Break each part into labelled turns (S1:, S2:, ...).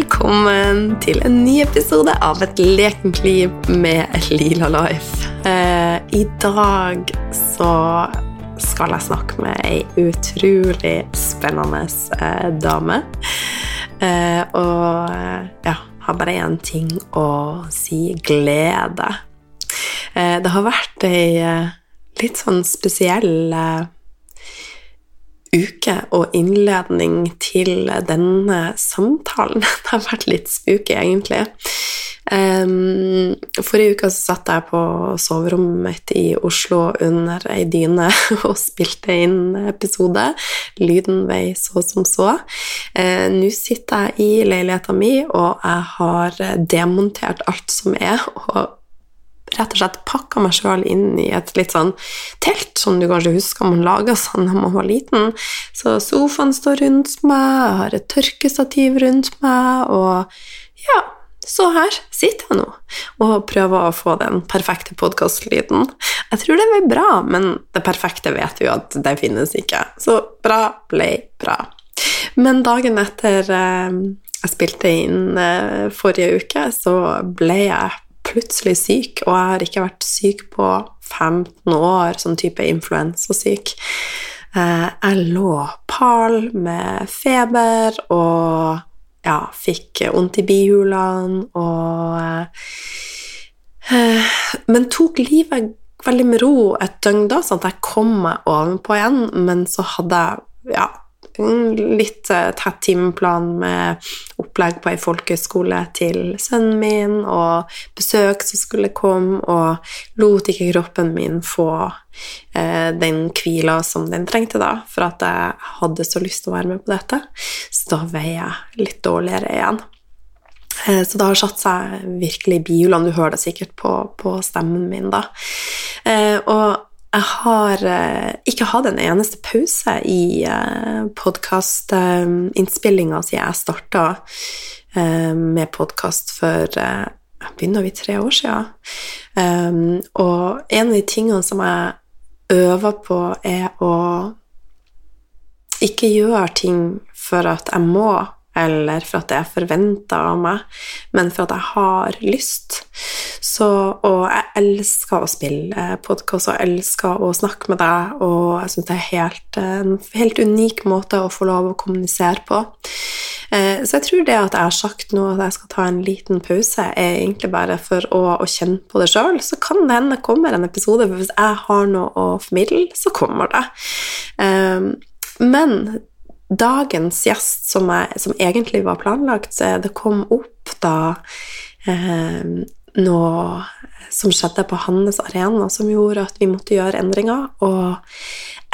S1: Velkommen til en ny episode av Et lekent liv med Lila Life. Eh, I dag så skal jeg snakke med ei utrolig spennende eh, dame. Eh, og eh, ja, har bare én ting å si glede. Eh, det har vært ei eh, litt sånn spesiell uke og innledning til denne samtalen. Det har vært litt spooky, egentlig. Forrige uke så satt jeg på soverommet mitt i Oslo under ei dyne og spilte inn episode. Lyden vei så som så. Uh, Nå sitter jeg i leiligheten min, og jeg har demontert alt som er, og rett og slett pakka meg sjøl inn i et litt sånn telt, som du kanskje husker man laga sånn da man var liten. Så sofaen står rundt meg, jeg har et tørkestativ rundt meg, og ja så her sitter jeg nå og prøver å få den perfekte podkastlyden. Jeg tror det blir bra, men det perfekte vet vi jo at det finnes ikke. Så bra ble bra. Men dagen etter eh, jeg spilte inn eh, forrige uke, så ble jeg plutselig syk, og jeg har ikke vært syk på 15 år, sånn type influensasyk. Eh, jeg lå pal med feber og ja, fikk vondt i bihulene og eh, Men tok livet veldig med ro et døgn da, sånn at jeg kom meg ovenpå igjen, men så hadde jeg ja, litt eh, tett timeplan med opplegg på ei folkehøyskole til sønnen min, og besøk som skulle komme, og lot ikke kroppen min få eh, den hvila som den trengte, da, for at jeg hadde så lyst til å være med på dette. Så da veier jeg litt dårligere igjen. Eh, så det har satt seg virkelig i bihulene. Du hører det sikkert på, på stemmen min, da. Og jeg har eh, ikke hatt en eneste pause i eh, podkastinnspillinga siden jeg starta eh, med podkast for eh, begynner vi tre år siden. Og en av de tingene som jeg øver på, er å ikke gjøre ting for at jeg må, eller for at det er forventa av meg, men for at jeg har lyst. Så, og jeg elsker å spille podkast og elsker å snakke med deg, og jeg syns det er helt, en helt unik måte å få lov å kommunisere på. Eh, så jeg tror det at jeg har sagt nå at jeg skal ta en liten pause, er egentlig bare for å, å kjenne på det sjøl. Så kan det hende det kommer en episode, for hvis jeg har noe å formidle, så kommer det. Eh, men dagens gjest, som, jeg, som, egentlig var planlagt, det kom opp da eh, noe som skjedde på hans arena, som gjorde at vi måtte gjøre endringer. Og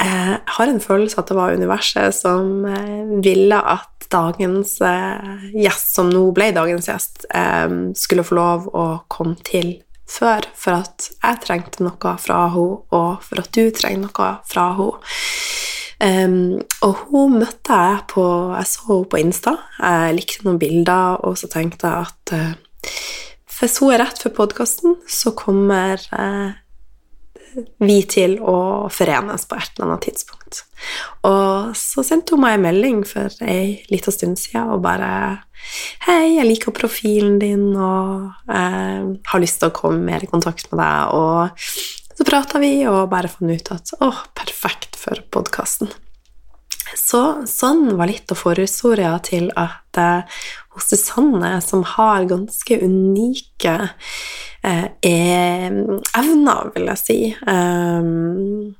S1: jeg har en følelse at det var universet som eh, ville at dagens eh, gjest, som nå ble dagens gjest, eh, skulle få lov å komme til før, for at jeg trengte noe fra henne, og for at du trenger noe fra henne. Um, og hun møtte jeg på Jeg så henne på Insta. Jeg likte noen bilder, og så tenkte jeg at uh, hvis hun er rett for podkasten, så kommer uh, vi til å forenes på et eller annet tidspunkt. Og så sendte hun meg en melding for ei lita stund siden og bare 'Hei, jeg liker profilen din og uh, har lyst til å komme mer i kontakt med deg.' Og så prata vi og bare fant ut at å, perfekt for podkasten. Så sånn var litt av forhistoria til at eh, hos Susanne, som har ganske unike eh, evner, vil jeg si, um,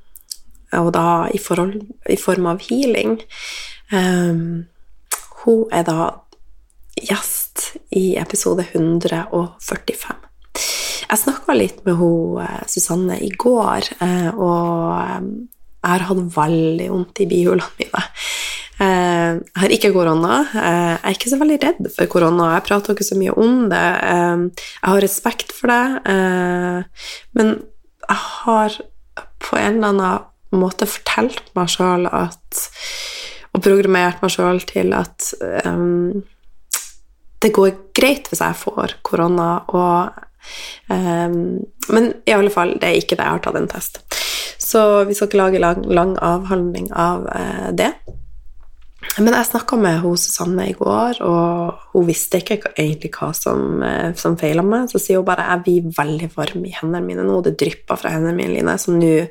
S1: og da i, forhold, i, form av healing Um, Hun er da gjest i episode 145. Jeg snakka litt med hun, eh, Susanne i går, eh, og eh, jeg har hatt veldig vondt i bihulene mine. Jeg har ikke korona. Jeg er ikke så veldig redd for korona. Jeg prater ikke så mye om det. Jeg har respekt for det, men jeg har på en eller annen måte fortalt meg sjøl at Og programmert meg sjøl til at det går greit hvis jeg får korona, og men i alle fall, det er ikke det jeg har tatt en test. Så vi skal ikke lage lang, lang avhandling av uh, det. Men jeg snakka med hun Susanne i går, og hun visste ikke egentlig hva som, eh, som feila meg. Så sier hun bare jeg blir veldig varm i hendene mine nå, det drypper fra hendene mine, Line, så nå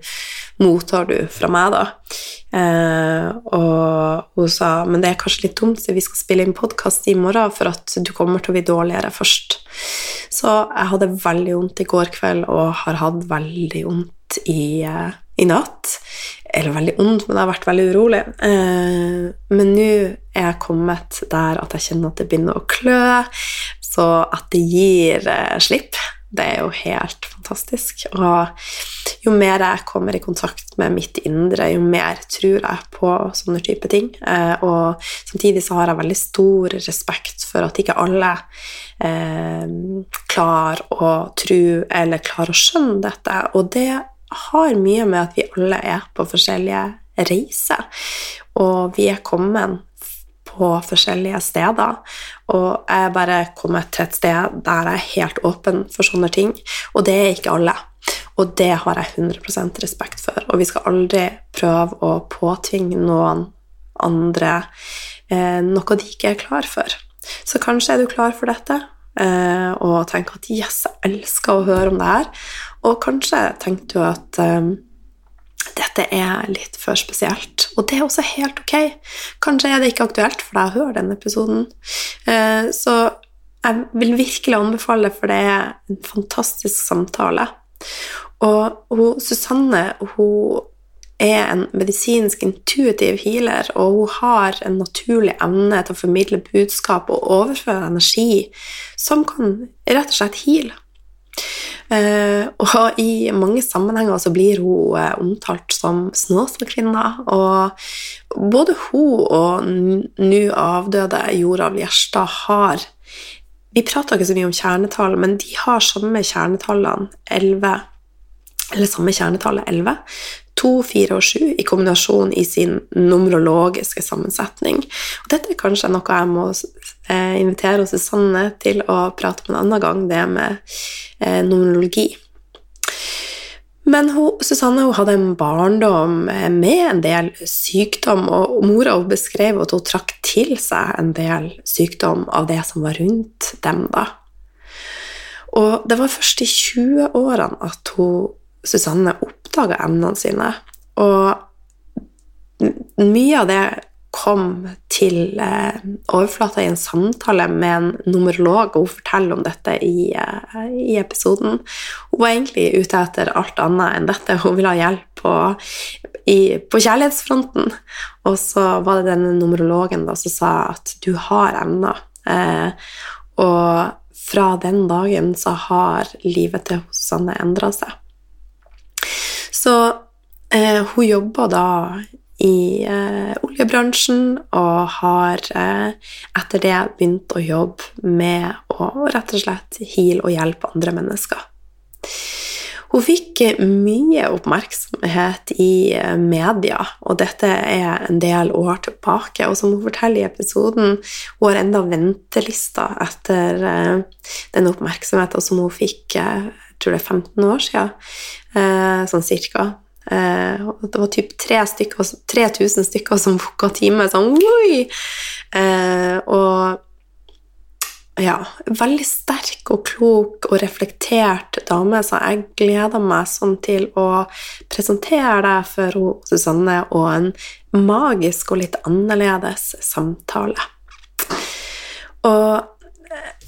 S1: mottar du fra meg, da. Eh, og hun sa men det er kanskje litt dumt, så vi skal spille inn podkast i morgen, for at du kommer til å bli dårligere først. Så jeg hadde veldig vondt i går kveld, og har hatt veldig vondt i, eh, i natt. Eller veldig vondt, men jeg har vært veldig urolig. Eh, men nå er jeg kommet der at jeg kjenner at det begynner å klø, så at det gir eh, slipp, det er jo helt fantastisk. Og jo mer jeg kommer i kontakt med mitt indre, jo mer tror jeg på sånne type ting. Eh, og samtidig så har jeg veldig stor respekt for at ikke alle eh, klarer å tro eller klarer å skjønne dette. Og det har mye med at vi alle er på forskjellige reiser, og vi er kommet på forskjellige steder. Og jeg er bare kommet til et sted der jeg er helt åpen for sånne ting, og det er ikke alle. Og det har jeg 100% respekt for. Og vi skal aldri prøve å påtvinge noen andre eh, noe de ikke er klar for. Så kanskje er du klar for dette eh, og tenker at 'yes, jeg elsker å høre om det her'. Og kanskje tenkte du at um, dette er litt for spesielt. Og det er også helt ok. Kanskje er det ikke aktuelt for deg å høre denne episoden. Uh, så jeg vil virkelig anbefale, for det er en fantastisk samtale. Og hun, Susanne hun er en medisinsk intuitiv healer, og hun har en naturlig evne til å formidle budskap og overføre energi som kan rett og slett heale. Uh, og i mange sammenhenger så blir hun uh, omtalt som Snåsakvinna. Og både hun og nå avdøde Joralv Gjerstad har Vi prater ikke så mye om kjernetall, men de har samme kjernetallene 11 eller samme kjernetallet 11, 2, 4 og 7 i kombinasjon i sin numerologiske sammensetning. Og dette er kanskje noe jeg må eh, invitere Susanne til å prate om en annen gang, det med eh, nominologi. Men hun, Susanne hun hadde en barndom med en del sykdom, og mora hun beskrev at hun trakk til seg en del sykdom av det som var rundt dem. da. Og det var først i 20-årene at hun Susanne oppdaga emnene sine. Og mye av det kom til eh, overflata i en samtale med en numerolog, og hun forteller om dette i, eh, i, episoden. Hun var egentlig ute etter alt annet enn dette. Hun ville ha hjelp på, i, på kjærlighetsfronten. Og så var det denne numerologen som sa at du har emner. Eh, og fra den dagen så har livet til Susanne endra seg. Så eh, hun jobba da i eh, oljebransjen og har eh, etter det begynt å jobbe med å rett og slett heale og hjelpe andre mennesker. Hun fikk mye oppmerksomhet i eh, media, og dette er en del år tilbake. Og som hun forteller i episoden, hun har enda ventelister etter eh, den oppmerksomheten som hun fikk eh, jeg tror det er 15 år siden, eh, sånn cirka. Eh, det var typ 3000 stykker som booka time. Sånn! Eh, og ja, veldig sterk og klok og reflektert dame, så jeg gleder meg sånn til å presentere deg for Susanne og en magisk og litt annerledes samtale. Og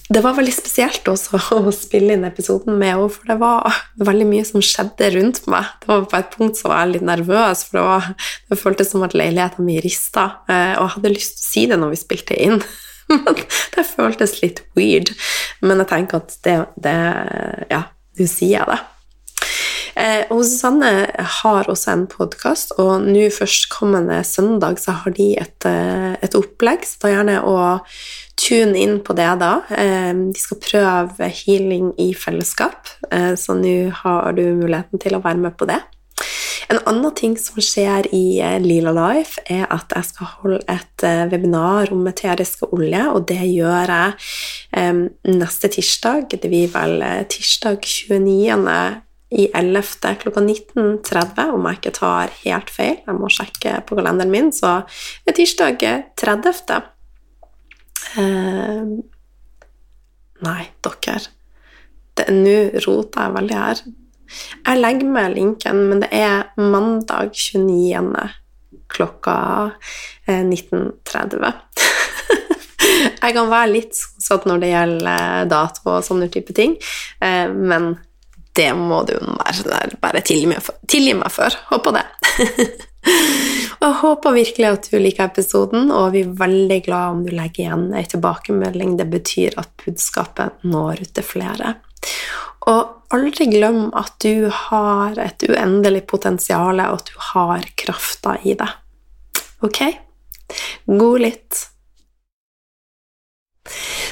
S1: det var veldig spesielt også å spille inn episoden med henne, for det var veldig mye som skjedde rundt meg. Det var på et punkt så var jeg litt nervøs, for det, var, det føltes som at leiligheten min rista, eh, og jeg hadde lyst til å si det når vi spilte inn. Men det føltes litt weird. Men jeg tenker at det, det Ja, nå sier jeg det. Eh, og Susanne har også en podkast, og nå førstkommende søndag så har de et, eh, et opplegg, så ta gjerne og tune inn på det da. vi de skal prøve healing i fellesskap, eh, så nå har du muligheten til å være med på det. En annen ting som skjer i eh, Lila Life, er at jeg skal holde et webinar om meteriske olje, og det gjør jeg neste tirsdag. Det blir vel tirsdag 29 i 11. klokka 19.30, om jeg ikke tar helt feil. Jeg må sjekke på kalenderen min, så det er tirsdag 30. Eh, nei, dere. Nå roter jeg veldig her. Jeg legger med linken, men det er mandag 29. klokka 19.30. jeg kan være litt sånn når det gjelder dato og sånne type ting, eh, men det må du bare tilgi meg for. Tilgi meg for. Håper det. jeg håper virkelig at du liker episoden, og vi er veldig glad om du legger igjen ei tilbakemelding. Det betyr at budskapet når ut til flere. Og aldri glem at du har et uendelig potensial, og at du har krafta i deg. Ok? God lytt.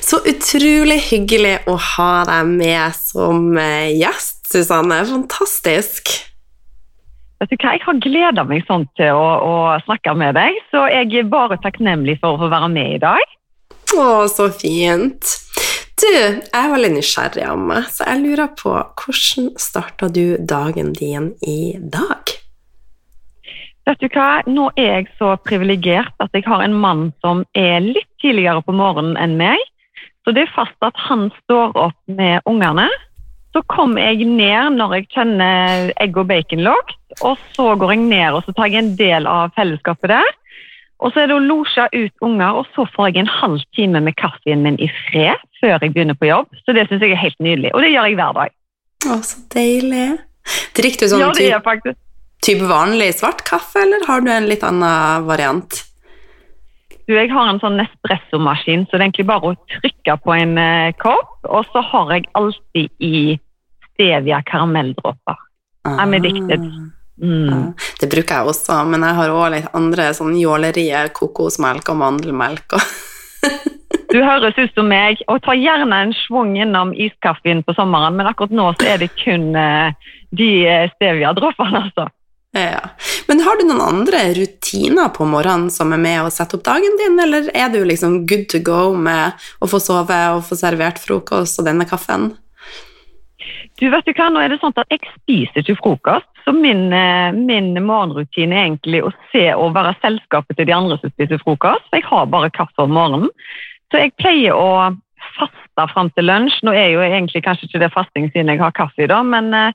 S1: Så utrolig hyggelig å ha deg med som eh, gjest, Susanne. Fantastisk.
S2: Vet du hva, Jeg har gleda meg sånn til å, å, snakke med deg, så jeg er bare takknemlig for å få være med i dag.
S1: Å, så fint. Du, jeg er veldig nysgjerrig, Amme, så jeg lurer på hvordan starta du dagen din i dag?
S2: Vet du hva, nå er jeg så privilegert at jeg har en mann som er litt tidligere på morgenen enn meg. Så det er fast at han står opp med ungene. Så kommer jeg ned når jeg kjenner egg og baconlokk, og så går jeg ned og så tar jeg en del av fellesskapet der. Og så er det å losje ut unger, og så får jeg en halv time med kaffen min i fred før jeg begynner på jobb. Så det syns jeg er helt nydelig, og det gjør jeg hver dag.
S1: Å, så deilig. Drikker du sånn
S2: ja, det faktisk.
S1: type vanlig svart kaffe, eller har du en litt annen variant?
S2: Du, jeg har en sånn Nespresso-maskin, så det er egentlig bare å trykke på en uh, kopp, og så har jeg alltid i stevia karamelldråper. Ah. Er addicted.
S1: Mm. Ja, det bruker jeg også, men jeg har òg litt andre sånn jålerier, kokosmelk og mandelmelk.
S2: du høres ut som meg, og tar gjerne en schwung innom iskaffen på sommeren, men akkurat nå så er det kun uh, de eh, stevia-dråpene, altså.
S1: Ja. Men har du noen andre rutiner på morgenen som er med å sette opp dagen din, eller er du liksom good to go med å få sove og få servert frokost og denne kaffen?
S2: Du vet du hva, nå er det sånn at Jeg spiser ikke frokost, så min, eh, min, morgenrutine er egentlig å se og være selskapet til de andre som spiser frokost. Jeg har bare kaffe om morgenen. Så jeg pleier å faste fram til lunsj. Nå er jo egentlig kanskje ikke det fasting siden jeg har kaffe i dag, men eh,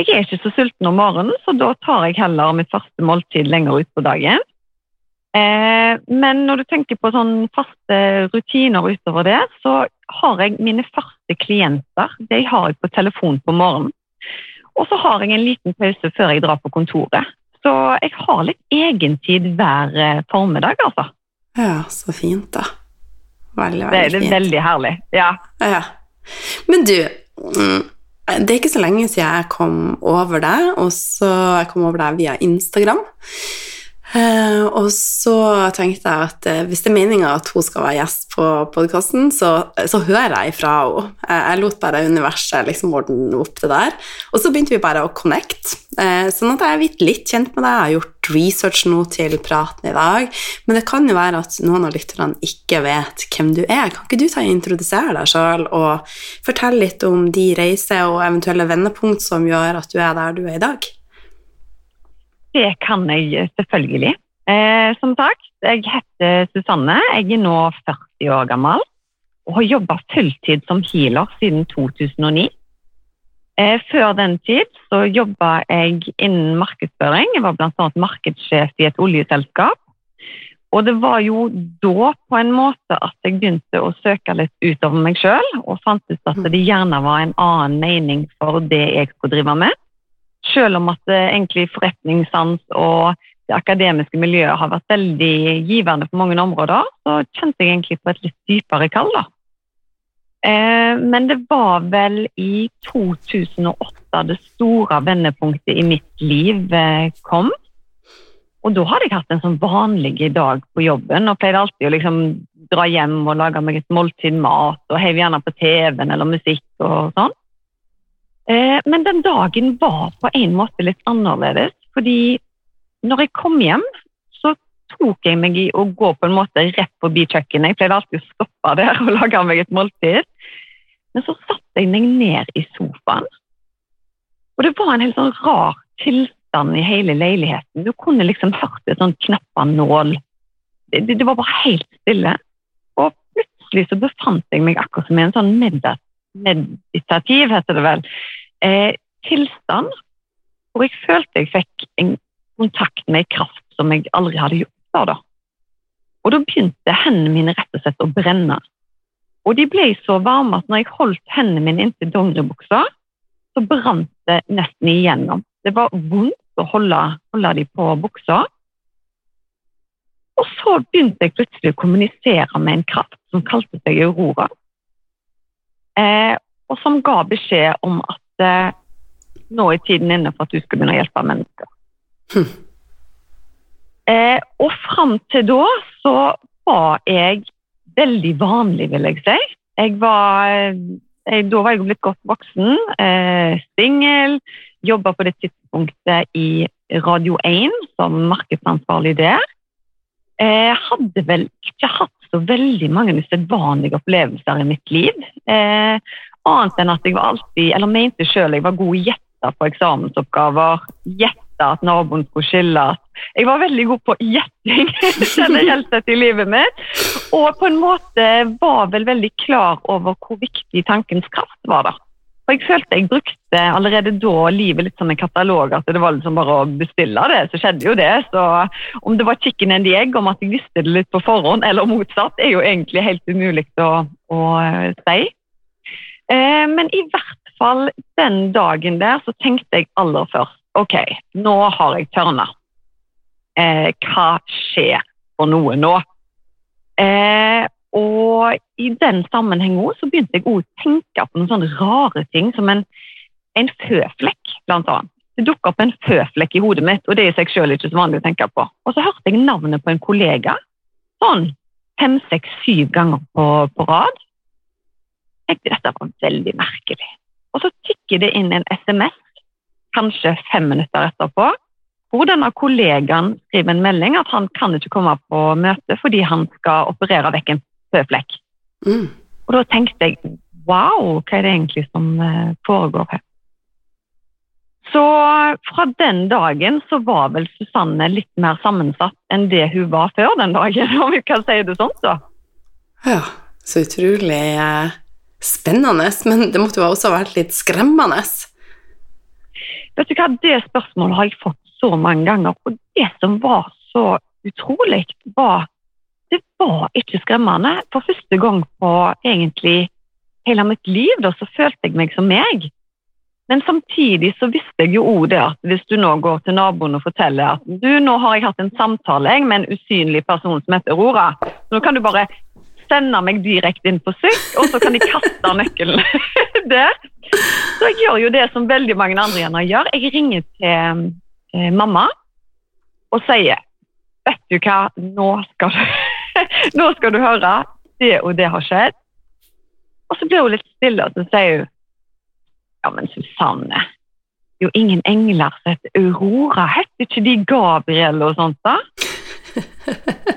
S2: jeg er ikke så sulten om morgenen, så da tar jeg heller mitt første måltid lenger utpå dagen. Eh, men når du tenker på sånn faste rutiner utover det, så har jeg mine første klienter. De har jeg på telefon på morgenen. Og så har jeg en liten pause før jeg drar på kontoret. Så jeg har litt egentid hver eh, formiddag, altså.
S1: Ja, så fint, da.
S2: Veldig, veldig fint. Det er veldig herlig. Ja.
S1: ja. Men du, mm, det er ikke så lenge siden jeg kom over deg, og så jeg kom over deg via Instagram. Uh, og så tenkte jeg at uh, hvis det er meninga at hun skal være gjest på podkasten, så, så, hører jeg ifra henne. Uh, jeg lot bare universet liksom ordne opp det der. Og så begynte vi bare å connect, sånn at jeg er blitt litt kjent med deg. Jeg har gjort research nå til praten i dag, men det kan jo være at noen av lytterne ikke vet hvem du er. Kan ikke du ta og introdusere deg sjøl og fortelle litt om de reiser og eventuelle vendepunkt som gjør at du er der du er i dag?
S2: Det kan jeg selvfølgelig. Eh, som sagt, jeg heter Susanne. Jeg er nå 40 år gammel og har jobba fulltid som healer siden 2009. Eh, før den tid så jobba jeg innen markedsføring. Jeg var bl.a. markedssjef i et oljeselskap. Og det var jo da på en måte at jeg begynte å søke litt utover meg sjøl, og fant ut at det gjerne var en annen mening for det jeg skulle drive med. Selv om at egentlig forretningssans og det akademiske miljøet har vært veldig givende på mange områder, så kjente jeg egentlig på et litt dypere kall. da. Eh, men det var vel i 2008 det store vendepunktet i mitt liv eh, kom. Og da hadde jeg hatt en sånn vanlig dag på jobben og pleide alltid å liksom dra hjem og lage meg et måltid mat og heiv gjerne på TV-en eller musikk og sånn. Eh, men den dagen var på en måte litt annerledes, fordi når jeg kom hjem, så tok jeg meg i å gå på en måte rett forbi kjøkkenet. Jeg pleide alltid å stoppe der og lage meg et måltid. Men så satte jeg meg ned i sofaen. Og det var en helt sånn rar tilstand i hele leiligheten. Du kunne liksom hørt et sånn knappanål. Det, det, det var bare helt stille. Og plutselig så befant jeg meg akkurat som i en sånn meditativ, heter det vel, eh, tilstand. Hvor jeg følte jeg fikk en kontakt med en kraft som jeg aldri hadde gjort før. da. Og da begynte hendene mine rett og slett å brenne. Og de ble så varme at når jeg holdt hendene mine inntil dongeribuksa, så brant det nesten igjennom. Det var vondt å holde, holde de på buksa. Og så begynte jeg plutselig å kommunisere med en kraft som kalte seg Aurora. Eh, og som ga beskjed om at eh, nå er tiden inne for at du skal begynne å hjelpe mennesker. Hm. Eh, og fram til da så var jeg veldig vanlig, vil jeg si. Jeg var, jeg, eh, da var jeg blitt godt voksen, eh, singel, jobba på det tidspunktet i Radio 1 som markedsansvarlig der. Jeg eh, hadde vel ikke hatt så veldig mange usedvanlige opplevelser i mitt liv. Eh, annet enn at jeg var alltid, eller mente sjøl jeg var god i gjette på eksamensoppgaver. Gjette at naboen skulle skilles. Jeg var veldig god på gjetting generelt sett i livet mitt. Og på en måte var vel veldig klar over hvor viktig tankens kraft var. da. For Jeg følte jeg brukte allerede da livet litt som en katalog. at Det var liksom bare å bestille det, så skjedde jo det. Så om det var chicken and the egg, om at jeg visste det litt på forhånd, eller motsatt, er jo egentlig helt umulig å, å eh, si. Eh, men i hvert fall den dagen der så tenkte jeg aller først OK, nå har jeg tørna. Eh, hva skjer for noe nå? Eh, og i den sammenheng så begynte jeg å tenke på noen sånne rare ting, som en, en føflekk, blant annet. Det dukka opp en føflekk i hodet mitt, og det er i seg sjøl ikke så vanlig å tenke på. Og så hørte jeg navnet på en kollega sånn fem, seks, syv ganger på, på rad. Jeg tenkte dette var veldig merkelig. Og så tikker det inn en SMS kanskje fem minutter etterpå, hvor denne kollegaen skriver en melding at han kan ikke komme på møte fordi han skal operere vekk en føflekk. Mm. Og da tenkte jeg wow, hva er det egentlig som eh, foregår her? Så fra den dagen så var vel Susanne litt mer sammensatt enn det hun var før den dagen, om vi kan si det sånn, så.
S1: Ja, så utrolig eh, spennende, men det måtte jo også ha vært litt skremmende.
S2: Vet du hva, Det spørsmålet har jeg fått så mange ganger. Og det som var så utrolig, var det var ikke skremmende. For første gang på egentlig hele mitt liv da, så følte jeg meg som meg. Men samtidig så visste jeg jo òg det at hvis du nå går til naboen og forteller at du, nå har jeg hatt en samtale med en usynlig person som heter Aurora, så nå kan du bare sende meg direkte inn på syk, og så kan de kaste nøkkelen der. Så jeg gjør jo det som veldig mange andre gjerne gjør. Jeg ringer til eh, mamma og sier Vet du hva, nå skal du, nå skal du høre. Det og det har skjedd. Og så blir hun litt stille, og så sier hun Ja, men Susanne, det er jo ingen engler som heter Aurora. Heter ikke de Gabriel og sånt, da?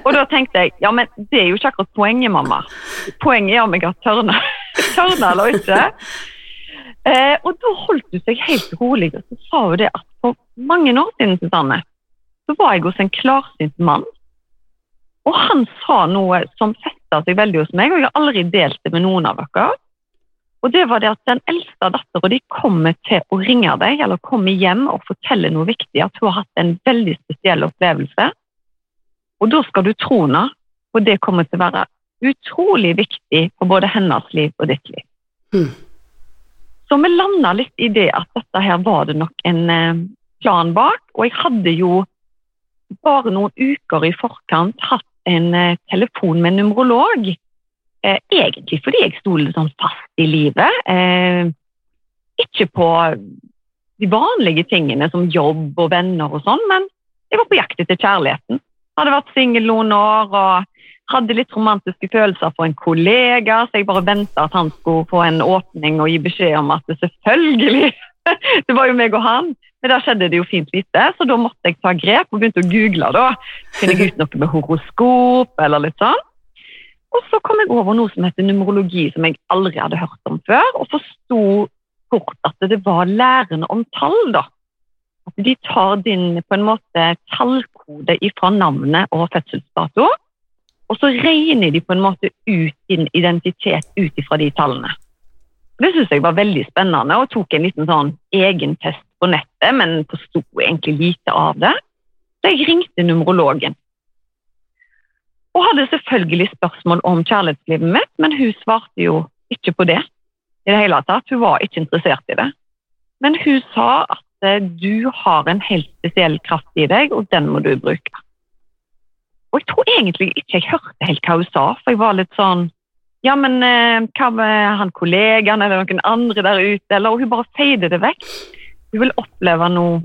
S2: Og da tenkte jeg ja, men det er jo ikke akkurat poenget, mamma. Poenget er om jeg har tørna, tørna eller ikke. Eh, og da holdt hun seg helt rolig og så sa hun det at for mange år siden Susanne, så var jeg hos en klarsynt mann. Og han sa noe som festa seg veldig hos meg, og jeg har aldri delt det med noen av dere. Og det var det at Den eldste dattera di kommer til å ringe deg eller komme hjem og fortelle noe viktig, at hun har hatt en veldig spesiell opplevelse. Og da skal du tro henne, og det kommer til å være utrolig viktig for både hennes liv og ditt liv. Mm. Så vi landa litt i det at dette her var det nok en eh, plan bak. Og jeg hadde jo bare noen uker i forkant hatt en eh, telefon med en numerolog. Eh, egentlig fordi jeg sto litt sånn fast i livet. Eh, ikke på de vanlige tingene som jobb og venner og sånn, men jeg var på jakt etter kjærligheten. Hadde vært singel noen år og hadde litt romantiske følelser for en kollega, så jeg bare venta at han skulle få en åpning og gi beskjed om at det selvfølgelig Det var jo meg og han. Men da skjedde det jo fint lite, så da måtte jeg ta grep og begynte å google. da. Finne ut noe med horoskop eller litt sånn. Og så kom jeg over noe som heter numerologi, som jeg aldri hadde hørt om før, og forsto fort at det var lærende om tall, da. At de tar din på en måte tallkode fra navnet og fødselsdato, og så regner de på en måte ut din identitet ut ifra de tallene. Det syns jeg var veldig spennende, og tok en liten sånn egen test på nettet, men forsto egentlig lite av det. Så jeg ringte numerologen. Og hadde selvfølgelig spørsmål om kjærlighetslivet mitt, men hun svarte jo ikke på det i det hele tatt. Hun var ikke interessert i det. Men hun sa at eh, du har en helt spesiell kraft i deg, og den må du bruke. Og jeg tror egentlig ikke jeg hørte helt hva hun sa, for jeg var litt sånn Ja, men eh, hva med han kollegaen eller noen andre der ute? Eller, og hun bare feide det vekk. Hun vil oppleve noe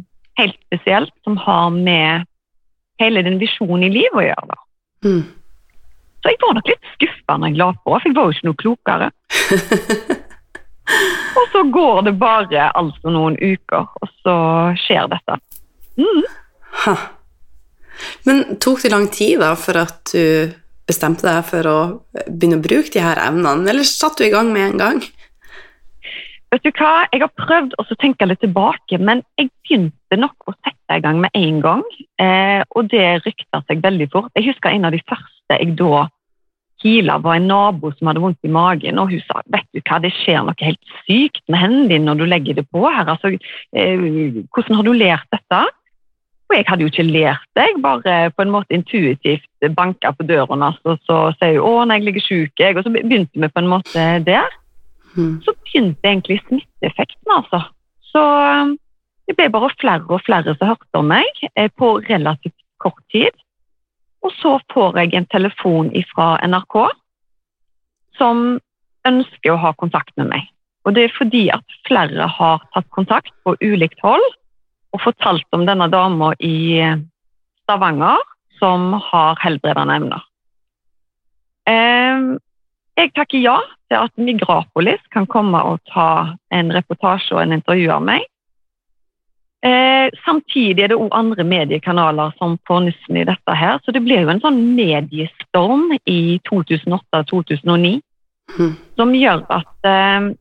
S2: helt spesielt som har med hele din visjon i livet å gjøre. Mm. Så jeg var nok litt skuffa når jeg la på, for jeg var jo ikke noe klokere. og så går det bare altså noen uker, og så skjer dette. Mm.
S1: Men tok det lang tid da for at du bestemte deg for å begynne å bruke de her evnene, eller satt du i gang med en gang?
S2: Vet du hva, Jeg har prøvd å tenke litt tilbake, men jeg begynte nok å sette i gang med en gang. Eh, og det rykta seg veldig fort. Jeg husker en av de første jeg da heala, var en nabo som hadde vondt i magen. Og hun sa vet du hva, det skjer noe helt sykt med hendene dine når du legger det på her. Altså, eh, hvordan har du lært dette? Og jeg hadde jo ikke lært det, jeg bare på en måte intuitivt banka på døren hans og så sier hun 'Å, når jeg ligger sjuk', og så begynte vi på en måte der. Mm. Så begynte egentlig smitteeffekten, altså. Så um, det ble bare flere og flere som hørte om meg eh, på relativt kort tid. Og så får jeg en telefon fra NRK som ønsker å ha kontakt med meg. Og det er fordi at flere har tatt kontakt på ulikt hold og fortalt om denne dama i eh, Stavanger som har helbredende emner. Eh, jeg takker ja til at Migrapolis kan komme og ta en reportasje og en intervju av meg. Eh, samtidig er det òg andre mediekanaler som får nyssen i dette. her, Så det blir jo en sånn mediestorm i 2008-2009 mm. som gjør at eh,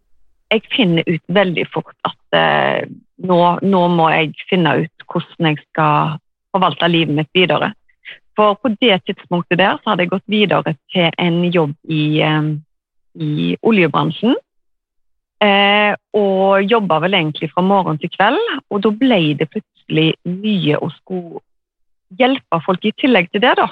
S2: jeg finner ut veldig fort at eh, nå, nå, må jeg finne ut hvordan jeg skal forvalte livet mitt videre. For på det tidspunktet der så hadde jeg gått videre til en jobb i eh, i oljebransjen. Eh, og jobba vel egentlig fra morgen til kveld. Og da ble det plutselig mye å skulle hjelpe folk i tillegg til det, da.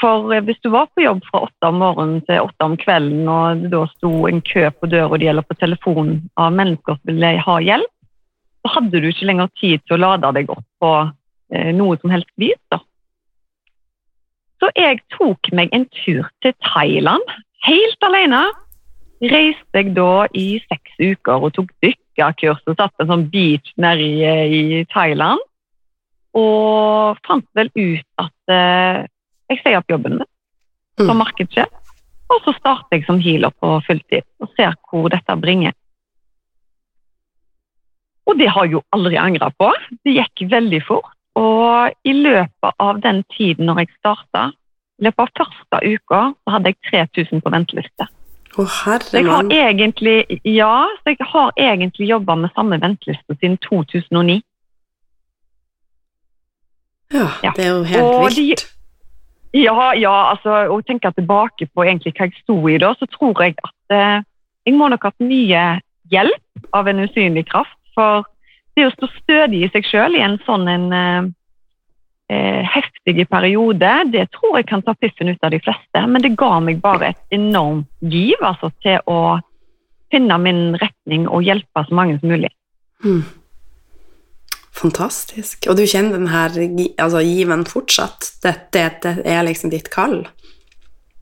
S2: For eh, hvis du var på jobb fra åtte om morgenen til åtte om kvelden, og det da sto en kø på døra di eller på telefonen av mennesker som ville ha hjelp, så hadde du ikke lenger tid til å lade deg opp på eh, noe som helst vis. da. Så jeg tok meg en tur til Thailand helt alene. Reiste jeg da i seks uker og tok dykkerkurs og satt en sånn beach nede i, i, Thailand. Og fant vel ut at eh, jeg sier opp jobben min som mm. markedssjef. Og så starter jeg som healer på fulltid og ser hvor dette bringer. Og det har jeg jo aldri angra på. Det gikk veldig fort. Og i løpet av den tiden når jeg starta, i løpet av første uka så hadde jeg 3000 på venteliste.
S1: Å,
S2: herre! jeg har egentlig, ja, så jeg har egentlig jobba med samme venteliste siden 2009.
S1: Ja, det er jo helt og vilt.
S2: De, ja, ja, altså, og tenker tilbake på egentlig hva jeg sto i da, så tror jeg at eh, jeg må nok ha hatt mye hjelp av en usynlig kraft. For det å stå stødig i seg sjøl i en sånn en eh, eh, heftige periode. det tror jeg kan ta piffen ut av de fleste. Men det ga meg bare et enormt giv altså, til å finne min retning og hjelpe så mange som mulig. Mm.
S1: Fantastisk. Og du kjenner den her altså, given fortsatt? Dette, dette er liksom ditt kall?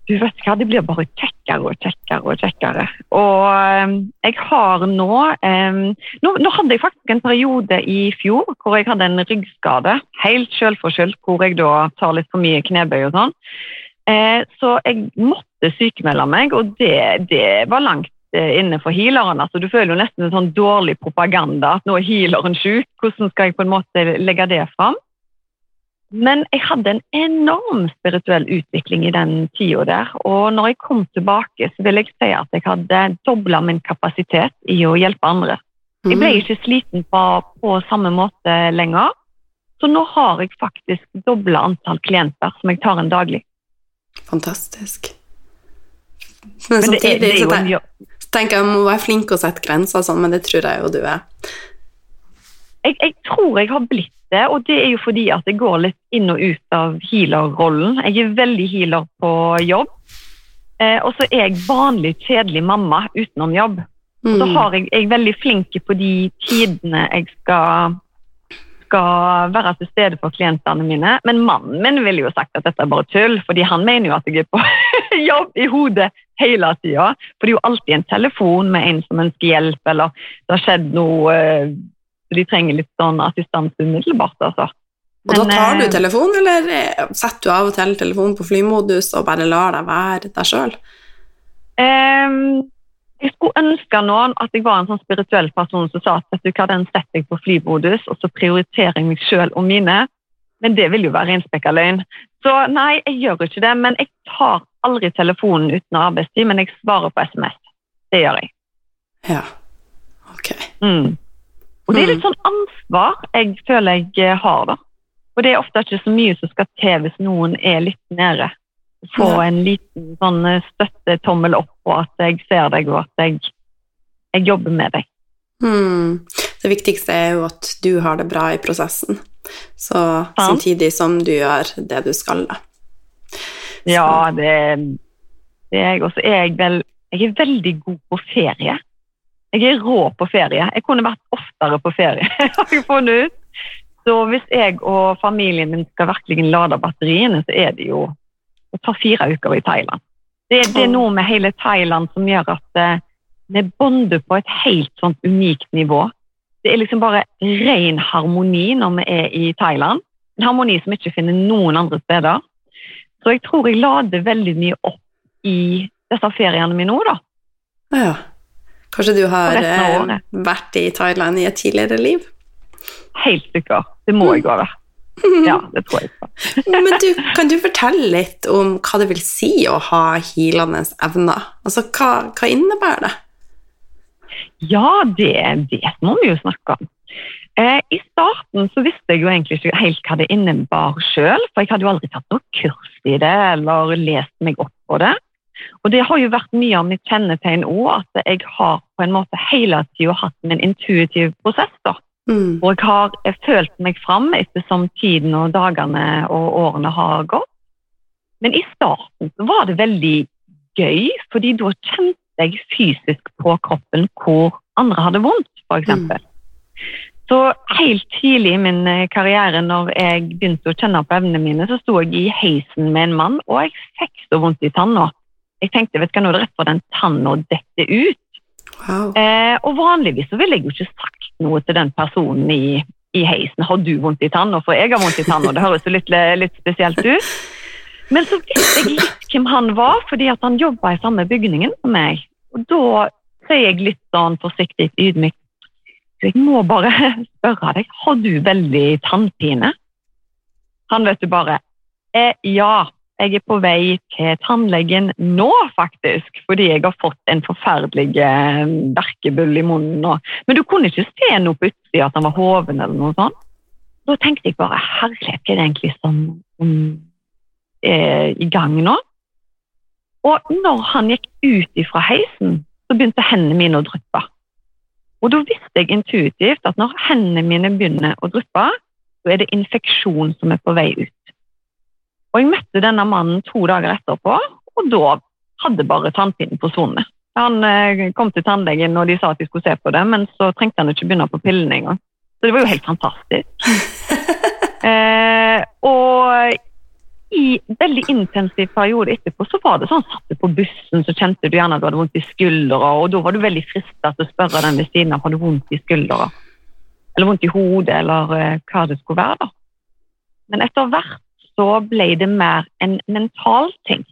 S2: Du vet hva, det blir bare kjekkere og kjekkere og kjekkere. Og um, jeg har nå, eh, nå, nå hadde jeg faktisk en periode i fjor hvor jeg hadde en ryggskade, helt selvforskyldt, hvor jeg da tar litt for mye knebøy og sånn. Eh, så jeg måtte sykemelde meg, og det, det var langt innenfor inne for healeren. Altså, du føler jo nesten en sånn dårlig propaganda at nå er healeren syk. Hvordan skal jeg på en måte legge det fram? Men jeg hadde en enorm spirituell utvikling i den tida der. Og når jeg kom tilbake, så vil jeg si at jeg hadde dobla min kapasitet i å hjelpe andre. Jeg ble
S1: Mm.
S2: ikke sliten på, på samme måte lenger. Så nå har jeg faktisk dobla antall klienter som jeg tar en daglig.
S1: Fantastisk. Men,
S2: Men det
S1: samtidig
S2: det jobb.
S1: så tenker jeg jeg må være flink å sette grenser og sånn, men det tror jeg jo du er.
S2: Jeg, jeg tror jeg har blitt det, og det er jo fordi at jeg går litt inn og ut av healer-rollen. Jeg er veldig healer på jobb. Eh, og så er jeg vanlig kjedelig mamma utenom jobb. Så
S1: Mm.
S2: har jeg, jeg er veldig flink på de tidene jeg skal, skal være til stede for klientene mine. Men mannen min ville jo sagt at dette er bare tull, fordi han mener jo at jeg er på jobb i hodet hele tida. For det er jo alltid en telefon med en som ønsker hjelp, eller det har skjedd noe eh, De trenger litt sånn assistanse umiddelbart, altså.
S1: Og da tar du
S2: telefonen,
S1: telefon, eller eh, setter du av og til telefonen på flymodus og bare lar deg være deg sjøl?
S2: Um, jeg skulle ønske nå at jeg var en sånn spirituell person som sa at vet du hva, den setter jeg på flymodus, og så prioriterer jeg meg sjøl og mine. Men det vil jo være reinspekka løgn. Så nei, jeg gjør ikke det. Men jeg tar aldri telefonen uten arbeidstid, men jeg svarer på SMS. Det gjør jeg.
S1: Ja. Ok.
S2: Mm. Og det er
S1: Mm.
S2: litt sånn ansvar jeg føler jeg eh, har, da. Og det er ofte ikke så mye som skal til hvis noen er litt nede. Få en liten sånn eh, støttetommel opp på at jeg ser deg, og at jeg, jeg jobber med deg.
S1: Hmm. Det viktigste er jo at du har det bra i prosessen, så
S2: ja.
S1: samtidig som du gjør det du skal. da.
S2: Ja, det, det er jeg. også. jeg vel Jeg er veldig god på ferie. Jeg er rå på ferie. Jeg kunne vært oftere på ferie, har jeg funnet ut. Så hvis jeg og familien min skal virkelig lade batteriene, så er det jo å ta fire uker i Thailand. Det, det er noe med hele Thailand som gjør at eh, vi bonder på et helt sånt unikt nivå. Det er liksom bare ren harmoni når vi er i Thailand. En harmoni som ikke finner noen andre steder. Så jeg tror jeg lader veldig mye opp i disse feriene mine nå, da.
S1: Ja. Kanskje du har eh, vært i Thailand i et tidligere liv?
S2: Helt sikkert. Det må jeg òg være. Ja, det tror jeg.
S1: Men du, kan du fortelle litt om hva det vil si å ha healende evner? Altså, hva, hva innebærer det?
S2: Ja, det, det må vi jo snakke om. Eh, I starten så visste jeg jo egentlig ikke helt hva det innebar sjøl, for jeg hadde jo aldri tatt noe kurs i det eller lest meg opp på det. Og det har jo vært mye av mitt kjennetegn òg, at jeg har på en måte hele tida hatt min intuitiv prosess. da.
S1: Mm.
S2: Og jeg har følt meg fram ettersom tiden og dagene og årene har gått. Men i starten så var det veldig gøy, fordi da kjente jeg fysisk på kroppen hvor andre hadde vondt, f.eks.
S1: Mm.
S2: Så helt tidlig i min eh, karriere, når jeg begynte å kjenne på evnene mine, så sto jeg i heisen med en mann, og jeg fikk så vondt i tanna. Jeg tenkte vet du nå er det rett for den tanna detter ut.
S1: Wow.
S2: Eh, og vanligvis så ville jeg jo ikke sagt noe til den personen i, i heisen. Har du vondt i tanna? For jeg har vondt i tanna. Det høres jo litt, litt spesielt ut. Men så visste jeg litt hvem han var, fordi at han jobba i samme bygningen som meg. Og da sier jeg litt sånn forsiktig ydmykt jeg må bare spørre deg, har du veldig tannpine? Han vet du bare eh, Ja, jeg er på vei til tannlegen nå, faktisk. Fordi jeg har fått en forferdelig eh, verkebull i munnen. nå. men du kunne ikke se noe på utsida at han var hoven eller noe sånt. Da tenkte jeg bare herlighet, er det egentlig som, som er i gang nå? Og når han gikk ut ifra heisen, så begynte hendene mine å dryppe. Og da visste jeg intuitivt at når hendene mine begynner å dryppe, så er det infeksjon som er på vei ut. Og jeg møtte denne mannen to dager etterpå, og da hadde bare tannpinnen forsvunnet. Han eh, kom til tannlegen og de sa at de skulle se på det, men så trengte han ikke begynne på pillene engang. Så det var jo helt fantastisk. eh, og i veldig intensiv periode etterpå så var det sånn satt du på bussen, så kjente du gjerne at du hadde vondt i skuldra, og da var du veldig frista til å spørre den ved siden av om du vondt i skuldra, eller vondt i hodet, eller eh, hva det skulle være. da. Men etter hvert så ble det mer en mental ting.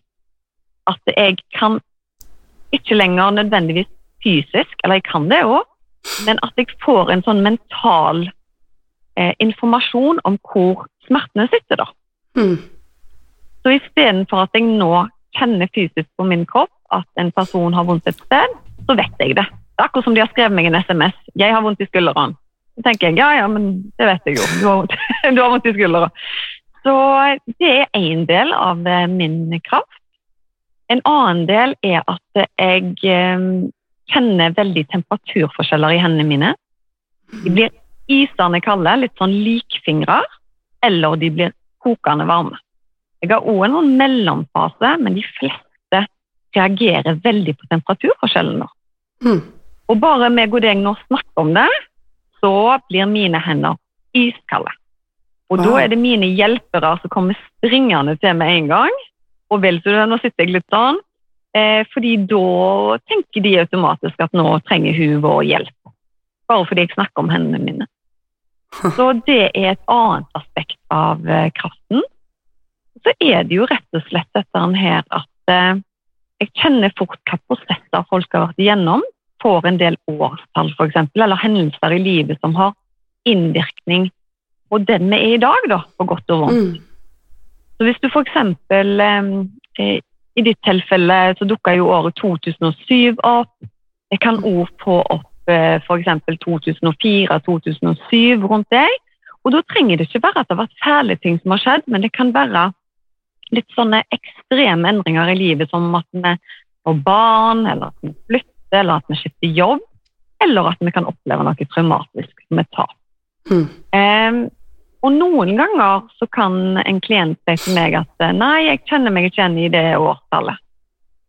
S2: At jeg kan ikke lenger nødvendigvis fysisk, eller jeg kan det òg, men at jeg får en sånn mental eh, informasjon om hvor smertene sitter. da.
S1: Mm.
S2: Så istedenfor at jeg nå kjenner fysisk på min kropp at en person har vondt et sted, så vet jeg det. Det er akkurat som de har skrevet meg en SMS. 'Jeg har vondt i skulderen'. Så tenker jeg ja, ja, men det vet jeg jo. Du har vondt, du har vondt i skuldra. Så det er én del av eh, min kraft. En annen del er at jeg eh, kjenner veldig temperaturforskjeller i hendene mine. De blir isende kalde, litt sånn likfingre, eller de blir kokende varme. Jeg har òg en sånn mellomfase, men de fleste reagerer veldig på temperaturforskjellene.
S1: Mm.
S2: Og bare meg og deg nå snakker om det, så blir mine hender iskalde. Og da er det mine hjelpere som kommer springende til med en gang. Og vel så nå sitter jeg litt sånn, eh, fordi da tenker de automatisk at nå trenger hun vår hjelp. Bare fordi jeg snakker om hendene mine. Så det er et annet aspekt av eh, kraften. Så er det jo rett og slett dette her at eh, jeg kjenner fort hva prosesser folk har vært igjennom. Får en del årstall, f.eks., eller hendelser i livet som har innvirkning på den vi er i dag, da, på godt og vondt.
S1: Mm.
S2: Så hvis du f.eks. Eh, I ditt tilfelle så dukka jo året 2007 opp. Jeg kan òg få opp eh, f.eks. 2004-2007 rundt deg. Og da trenger det ikke være at det har vært fæle ting som har skjedd, men det kan være litt sånne ekstreme endringer i livet, som at vi får barn, eller at vi flytter, eller at vi skifter jobb, eller at vi kan oppleve noe traumatisk som et tap.
S1: Mm.
S2: Um, og noen ganger så kan en klient si til meg at eh, nei, jeg kjenner meg ikke igjen i det årstallet.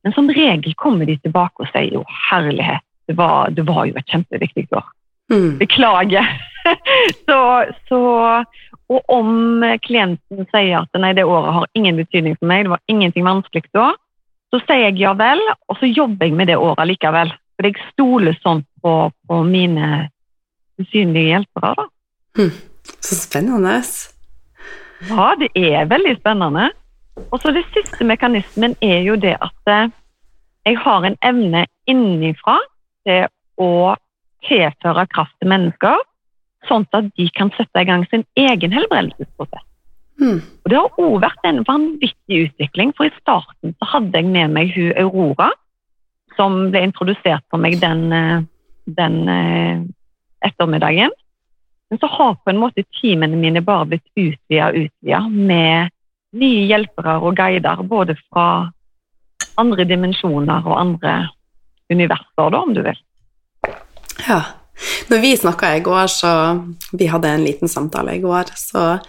S2: Men som regel kommer de tilbake og sier jo herlighet, det var, det var jo et kjempeviktig år.
S1: Mm.
S2: Beklager. så, så, og om klienten sier at nei, det året har ingen betydning for meg, det var ingenting vanskelig da, så sier jeg ja vel, og så jobber jeg med det året likevel. For jeg stoler sånn på, på mine usynlige hjelpere. da.
S1: Mm. Så spennende.
S2: Ja, det er veldig spennende. Og så det siste mekanismen er jo det at eh, jeg har en evne innenfra til å tilføre kraft til mennesker, sånn at de kan sette i gang sin egen helbredelsesprosess.
S1: Mm.
S2: Og Det har også vært en vanvittig utvikling, for i starten så hadde jeg med meg hun Aurora, som ble introdusert for meg den, eh, den eh, ettermiddagen. Men så har på en måte teamene mine bare blitt utvida og utvida med nye hjelpere og guider, både fra andre dimensjoner og andre universer, da, om du vil.
S1: Ja. Når vi snakka i går, så Vi hadde en liten samtale i går, så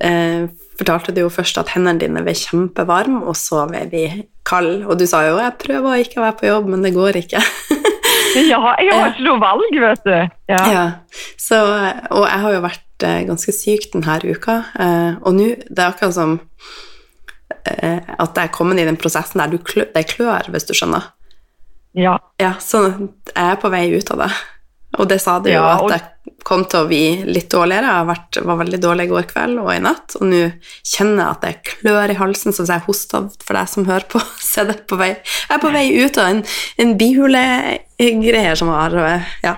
S1: eh, fortalte du jo først at hendene dine var kjempevarme, og så var vi kalde. Og du sa jo 'jeg prøver å ikke være på jobb, men det går ikke'.
S2: Ja, jeg har ikke noe valg, vet du. Ja.
S1: Ja, så, og jeg har jo vært eh, ganske syk denne uka, eh, og nå det er akkurat som eh, at jeg er kommet i den prosessen der du klør, det klør, hvis du skjønner.
S2: ja.
S1: Ja, så jeg er på vei ut av det. Og det sa du jo
S2: Ja, og-
S1: at jeg kom til å bli litt dårligere. Jeg har vært, var veldig dårlig i går kveld og i natt, og nå kjenner jeg at det klør i halsen, som jeg hoster for deg som hører på, Se det på vei Jeg er på vei ut av en, en bihulegreier som har Ja.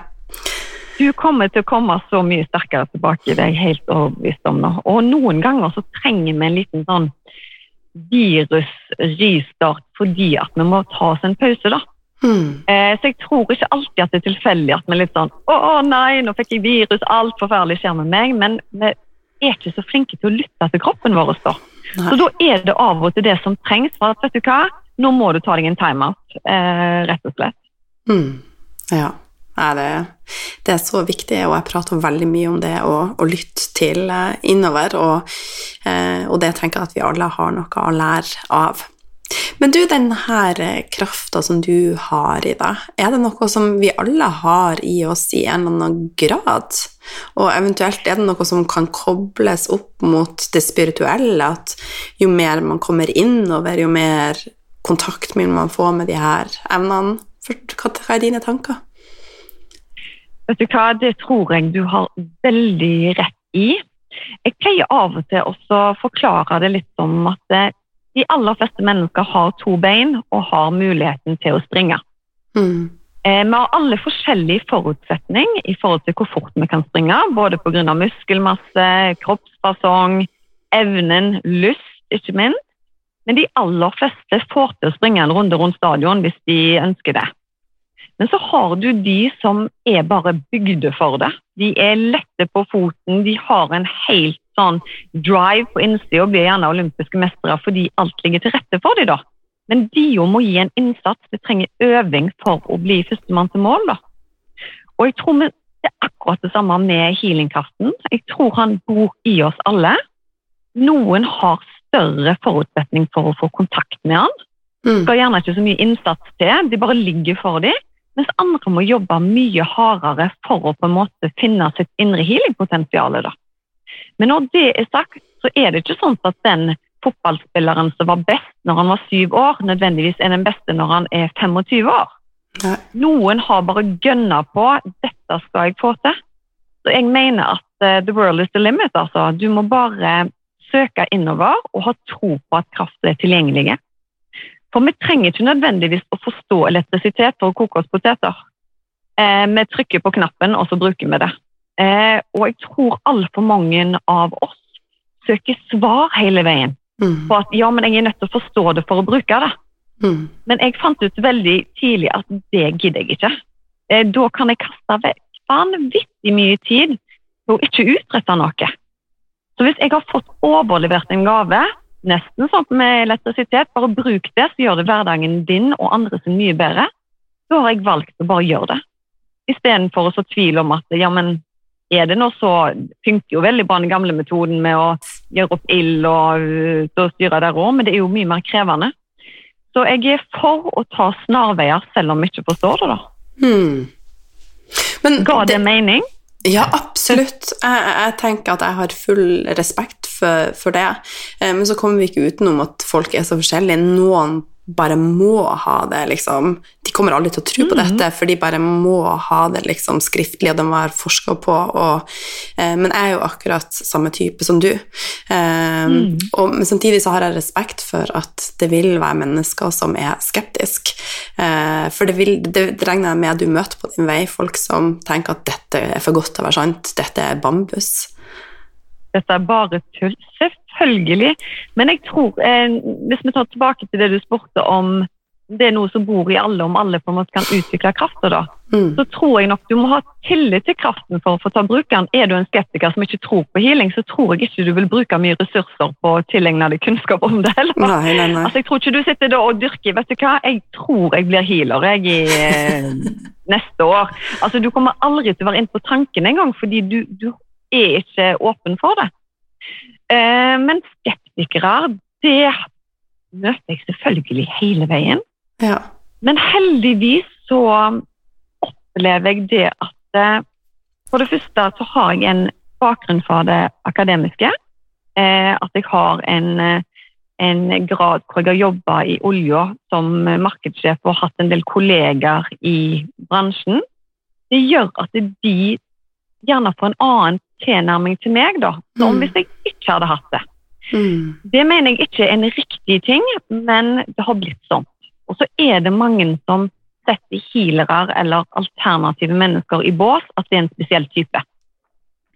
S2: Du kommer til å komme så mye sterkere tilbake, det er jeg helt overbevist om nå. Og noen ganger så trenger vi en liten sånn virus-restart fordi at vi må ta oss en pause, da.
S1: Hmm.
S2: Eh, så jeg tror ikke alltid at det er tilfeldig at vi er litt sånn Å, å nei, nå fikk jeg virus, alt forferdelig skjer med meg. Men vi er ikke så flinke til å lytte til kroppen vår.
S1: Så,
S2: Så da er det av og til det som trengs. For at, vet du hva, nå må du ta deg en timeout, eh, rett og slett.
S1: Mm. Ja. Nei, det, det er så viktig, og jeg prater veldig mye om det å, å lytte til eh, innover, og, eh, og det tenker jeg at vi alle har noe å lære av. Men du, den her eh, krafta som du har i deg, er det noe som vi alle har i oss i en eller annen grad? Og eventuelt er det noe som kan kobles opp mot det spirituelle, at jo mer man kommer innover, jo mer kontakt vil man få med de her evnene? Hva er dine tanker?
S2: Vet du hva, det tror jeg du har veldig rett i. Jeg pleier av og til å forklare det litt som at eh, de aller fleste mennesker har to bein og har muligheten til å springe.
S1: Mm.
S2: Eh, Vi har alle forskjellig forutsetning i forhold til hvor fort vi kan springe, både pga. muskelmasse, kroppsfasong, evnen, lyst, ikke minst. Men de aller fleste får til å springe en runde rundt stadion hvis de ønsker det. Men så har du de som er bare bygde for det. De er lette på foten, de har en helt sånn drive på innsida og blir gjerne olympiske mestere fordi alt ligger til rette for dem. da. Men de jo må gi en innsats. De trenger øving for å bli førstemann til mål. da. Og jeg tror vi, det er akkurat det samme med healingkraften. Jeg tror han bor i oss alle. Noen har større forutsetning for å få kontakt med han.
S1: Mm.
S2: Skal gjerne ikke så mye innsats til, de bare ligger for dem. Mens andre må jobbe mye hardere for å på en måte finne sitt indre healingpotensial. da. Men når det er sagt, så er det ikke sånn at den fotballspilleren som var best når han var syv år, nødvendigvis er den beste når han er 25 år.
S1: Nei.
S2: Noen har bare gønna på 'dette skal jeg få til'. Så jeg mener at eh, the world is the limit. altså. Du må bare søke innover og ha tro på at kraften er tilgjengelig. For vi trenger ikke nødvendigvis å forstå elektrisitet for å koke oss poteter. Eh, vi trykker på knappen, og så bruker vi det. Eh, og jeg tror altfor mange av oss søker svar hele veien
S1: Mm.
S2: på at ja, men jeg er nødt til å forstå det for å bruke det.
S1: Mm.
S2: Men jeg fant ut veldig tidlig at det gidder jeg ikke. Eh, Da kan jeg kaste vekk vanvittig mye tid på å ikke utrette noe. Så hvis jeg har fått overlevert en gave, nesten sånn med elektrisitet, bare bruk det, så gjør det hverdagen din og andre sin mye bedre, så har jeg valgt å bare gjøre det. Istedenfor å så tvil om at ja, men er det nå så funker jo veldig bra den gamle metoden med å gjøre opp ild og så styre der òg, men det er jo mye mer krevende. Så jeg er for å ta snarveier selv om vi ikke forstår det. da.
S1: Hmm. Men
S2: Ga det mening?
S1: Ja, absolutt. Jeg, jeg tenker at jeg har full respekt for, for det. Eh, Men så kommer vi ikke utenom at folk er så forskjellige. Noen bare må ha det, liksom. De kommer aldri til å tro på dette, for de bare må ha det liksom skriftlig, og de har forska på. Og, eh, men jeg er jo akkurat samme type som du. Eh, og, men samtidig så har jeg respekt for at det vil være mennesker som er skeptiske. Eh, for det, vil, det, det regner jeg med du møter på din vei, folk som tenker at dette er for godt til å være sant, dette er bambus.
S2: Dette er bare tull. Selvfølgelig. Men jeg tror, eh, hvis vi tar tilbake til det du spurte om det er noe som bor i alle, om alle på en måte kan utvikle krafta, da,
S1: Mm.
S2: så tror jeg nok du må ha tillit til kraften for å få ta brukeren. Er du en skeptiker som ikke tror på healing, så tror jeg ikke du vil bruke mye ressurser på å tilegne deg kunnskap om det heller.
S1: Nei, nei, nei.
S2: Altså, jeg tror ikke du sitter da og dyrker Vet du hva, jeg tror jeg blir healer jeg i eh, neste år. Altså, Du kommer aldri til å være inne på tanken engang, fordi du, du er ikke åpen for det. Eh, men skeptikere, det møter jeg selvfølgelig hele veien.
S1: Ja.
S2: Men heldigvis så opplever jeg det at eh, For det første så har jeg en bakgrunn fra det akademiske. Eh, at jeg har en, eh, en grad hvor jeg har jobba i olja som markedssjef og hatt en del kollegaer i bransjen. Det gjør at de gjerne får en annen tilnærming til meg, da. Som
S1: Mm.
S2: hvis jeg ikke hadde hatt det.
S1: Mm.
S2: Det mener jeg ikke er en riktig ting, men det har blitt sånn. Og så er det mange som setter healere eller alternative mennesker i bås, at det er en spesiell type.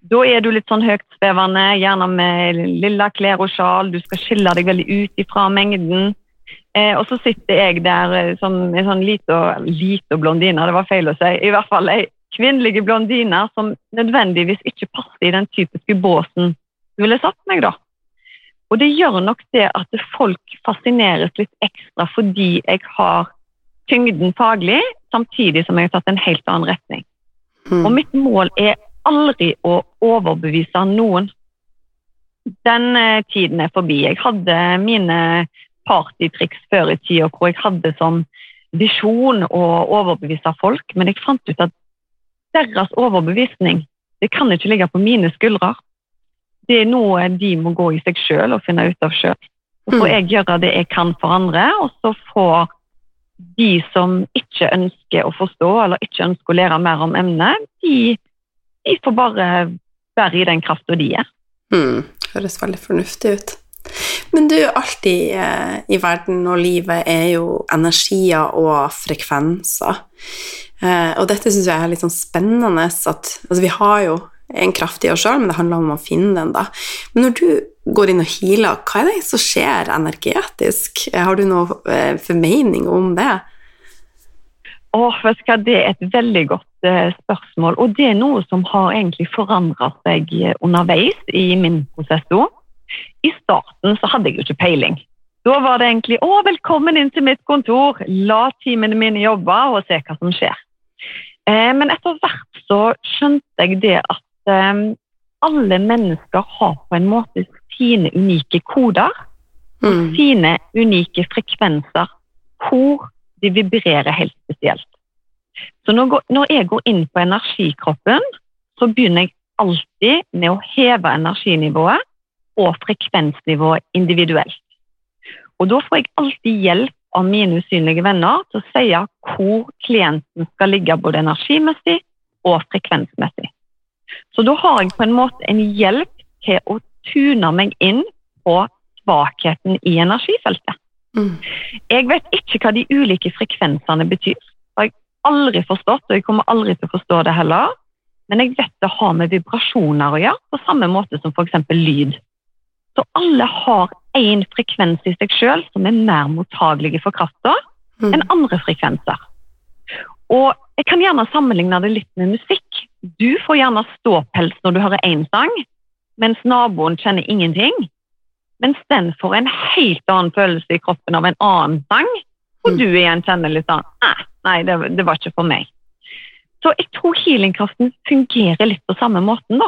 S2: Da er du litt sånn høytsvevende, gjerne med lilla klær og sjal, du skal skille deg veldig ut ifra mengden. Eh, og så sitter jeg der eh, som en sånn lite blondine, det var feil å si, i hvert fall ei kvinnelige blondiner som nødvendigvis ikke passer i den typiske båsen du ville satt meg, da. Og det gjør nok det at folk fascineres litt ekstra fordi jeg har tyngden faglig, samtidig som jeg har tatt en helt annen retning.
S1: Mm.
S2: Og mitt mål er aldri å overbevise noen. Den eh, tiden er forbi. Jeg hadde mine partytriks før i tida hvor jeg hadde som visjon å overbevise folk, men jeg fant ut at deres overbevisning det kan ikke ligge på mine skuldre. Det er noe de må gå i seg sjøl og finne ut av sjøl. Så får
S1: Mm.
S2: jeg gjøre det jeg kan for andre, og så får de som ikke ønsker å forstå eller ikke ønsker å lære mer om emnet, de, de får bare være i den krafta de er.
S1: Mm. Høres veldig fornuftig ut. Men du, alt i, eh, i verden og livet er jo energier og frekvenser. Eh, og dette syns jeg er litt sånn spennende at Altså, vi har jo en kraft i oss sjøl, men det handler om å finne den, da. Men når du går inn og healer, hva er det som skjer energetisk? Eh, Har du noe eh, formening om det?
S2: Åh, Det er et veldig godt spørsmål, og det er noe som har egentlig forandret seg underveis i min prosess. òg. I starten så hadde jeg jo ikke peiling. Da var det egentlig 'Å, velkommen inn til mitt kontor, la teamene mine jobbe og se hva som skjer'. Eh, men etter hvert så skjønte jeg det at eh, alle mennesker har på en måte sine unike koder
S1: Mm.
S2: sine unike frekvenser hvor de vibrerer helt spesielt. Så når, når jeg går inn på energikroppen, så begynner jeg alltid med å heve energinivået og frekvensnivået individuelt. Og da får jeg alltid hjelp av mine usynlige venner til å si hvor klienten skal ligge både energimessig og frekvensmessig. Så da har jeg på en måte en hjelp til å tune meg inn på svakheten i energifeltet.
S1: Mm.
S2: Jeg vet ikke hva de ulike frekvensene betyr. Det har jeg aldri forstått, og jeg kommer aldri til å forstå det heller. Men jeg vet det har med vibrasjoner å gjøre, på samme måte som f.eks. lyd. Så alle har én frekvens i seg selv som er mer mottagelige for krafta
S1: Mm.
S2: enn andre frekvenser. Og jeg kan gjerne sammenligne det litt med musikk. Du får gjerne ståpels når du hører én sang, mens naboen kjenner ingenting. Mens den får en helt annen følelse i kroppen av en annen sang, og
S1: Mm.
S2: du igjen kjenner litt sånn «Nei, det, det var ikke for meg. Så jeg tror healingkraften fungerer litt på samme måten. da.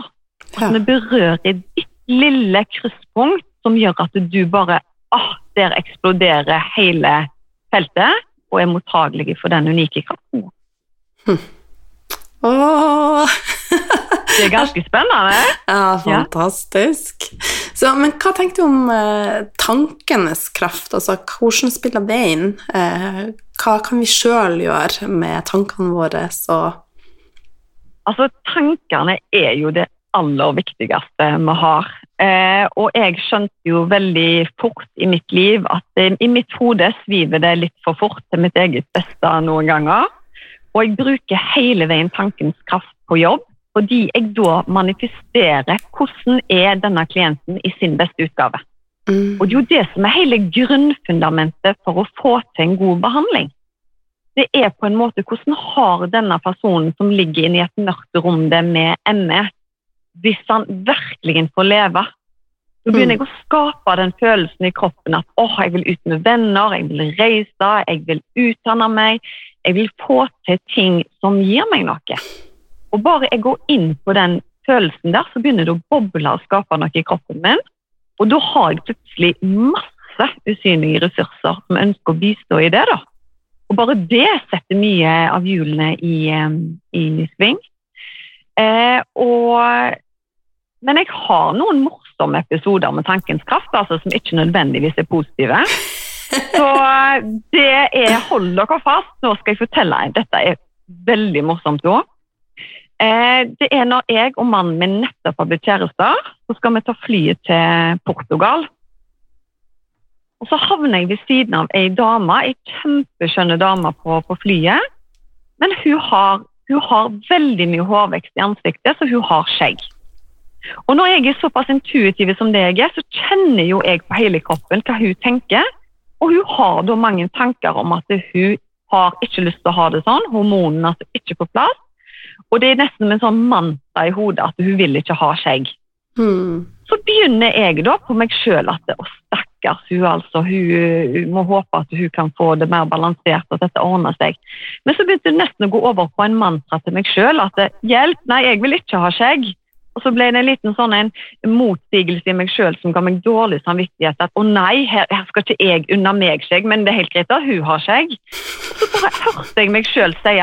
S1: Ja.
S2: Vi berører ditt lille krysspunkt som gjør at du bare ah, Der eksploderer hele feltet og er mottagelig for den unike kraften.
S1: Åh!
S2: Det er ganske spennende.
S1: Ja, fantastisk. Så, men hva tenker du om eh, tankenes kraft? Altså, hvordan spiller det inn? Eh, hva kan vi sjøl gjøre med tankene våre? Så?
S2: Altså, Tankene er jo det aller viktigste vi har. Eh, og jeg skjønte jo veldig fort i mitt liv at eh, i mitt hode sviver det litt for fort til mitt eget beste noen ganger. Og jeg bruker hele veien tankens kraft på jobb, fordi jeg da manifesterer hvordan er denne klienten i sin beste utgave.
S1: mm,
S2: Og det er jo det som er hele grunnfundamentet for å få til en god behandling. Det er på en måte hvordan har denne personen som ligger inne i et mørkt rom det med ME, hvis han virkelig får leve. Så begynner jeg å skape den følelsen i kroppen at åh, jeg vil ut med venner, jeg vil reise, jeg vil utdanne meg, jeg vil få til ting som gir meg noe. Og bare jeg går inn på den følelsen der, så begynner det å boble og skape noe i kroppen min. Og da har jeg plutselig masse usynlige ressurser som ønsker å bistå i det. da. Og bare det setter mye av hjulene i, eh, i sving. Eh, og, men jeg har noen morsomme episoder med tankens kraft altså, som ikke nødvendigvis er positive. Så eh, det er Hold dere fast, nå skal jeg fortelle deg, Dette er veldig morsomt òg. Eh, det er når jeg og mannen min nettopp har blitt kjærester, så skal vi ta flyet til Portugal. Og så havner jeg ved siden av ei dame, ei kjempeskjønne dame på, på flyet. Men hun har, hun har veldig mye hårvekst i ansiktet, så hun har skjegg. Og når jeg er såpass intuitiv som det jeg er, så kjenner jo jeg på hele kroppen hva hun tenker. Og hun har da mange tanker om at hun har ikke lyst til å ha det sånn. Hormonene er ikke på plass. Og det er nesten en sånn mantra i hodet at hun vil ikke ha skjegg.
S1: Hmm.
S2: Så begynner jeg da på meg sjøl at å stakkars hun altså, hun, hun må håpe at hun kan få det mer balansert, at dette ordner seg. Men så begynte det nesten å gå over på en mantra til meg sjøl at hjelp, nei, jeg vil ikke ha skjegg. Og så ble det en liten sånn en motsigelse i meg sjøl som ga meg dårlig samvittighet. At å nei, her, her skal ikke jeg unna meg skjegg, men det er helt greit at hun har skjegg. Så bare hørte jeg meg sjøl si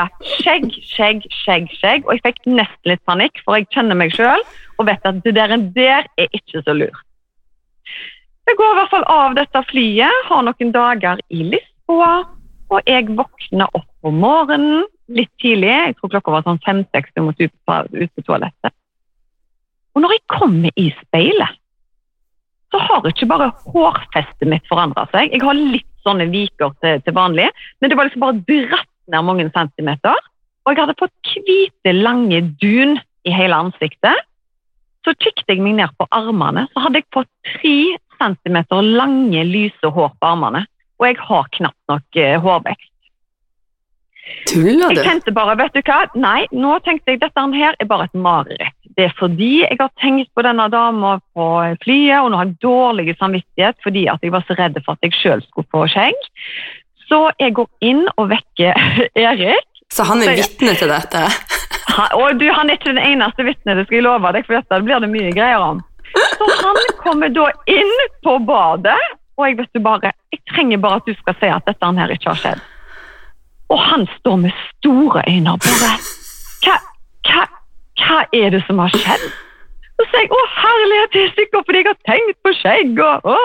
S2: skjegg, skjegg, skjegg, skjegg. Og jeg fikk nesten litt panikk, for jeg kjenner meg sjøl og vet at det der, der er ikke så lurt. Jeg går i hvert fall av dette flyet, har noen dager i Lisboa, og jeg våkner opp om morgenen litt tidlig. Jeg tror klokka var sånn fem-seks, jeg måtte ut på, ut på toalettet. Og når jeg kommer i speilet, så har ikke bare hårfestet mitt forandra seg. Jeg har litt sånne viker til, til vanlig, men det var liksom bare dratt ned mange centimeter. Og jeg hadde fått hvite, lange dun i hele ansiktet. Så kikket jeg meg ned på armene, så hadde jeg fått tre centimeter lange, lyse hår på armene. Og jeg har knapt nok eh, hårvekst.
S1: Tuller du?
S2: Jeg tenkte bare, vet du hva, nei, nå tenkte jeg dette her er bare et mareritt. Det er fordi jeg har tenkt på denne dama på flyet, og nå har jeg dårlig samvittighet fordi at jeg var så redd for at jeg selv skulle få skjegg. Så jeg går inn og vekker Erik.
S1: Så han er vitne til dette?
S2: Han, og du, han er ikke den eneste vitnet, det skal jeg love deg, for dette blir det mye greier om. Så han kommer da inn på badet, og jeg vet du bare, jeg trenger bare at du skal si at dette her ikke har skjedd. Og han står med store øyne og bare hva er det som har skjedd? Så sier jeg å herlighet, det er sikkert fordi jeg har tenkt på skjegg og å,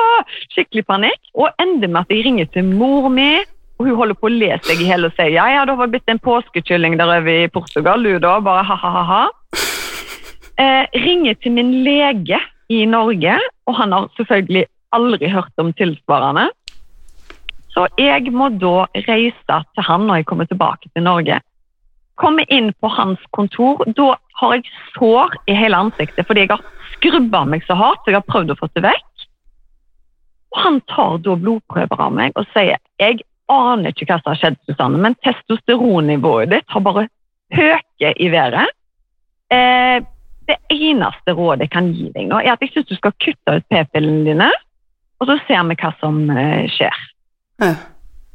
S2: skikkelig panikk. Og ender med at jeg ringer til mor mi, og hun holder på å le seg i hjel og sier ja, ja, du har blitt en påskekylling der over i Portugal, du da, bare ha-ha-ha. Eh, ringer til min lege i Norge, og han har selvfølgelig aldri hørt om tilsvarende. Så jeg må da reise til han når jeg kommer tilbake til Norge. Komme inn på hans kontor. Da har jeg sår i hele ansiktet fordi jeg har skrubba meg så hardt. så Jeg har prøvd å få det vekk. Og Han tar da blodprøver av meg og sier jeg aner ikke hva som har skjedd, Susanne, men testosteronnivået ditt har bare høket i været. Eh, det eneste rådet jeg kan gi deg nå, er at jeg syns du skal kutte ut p-pillene dine, og så ser vi hva som eh, skjer.
S1: Ja.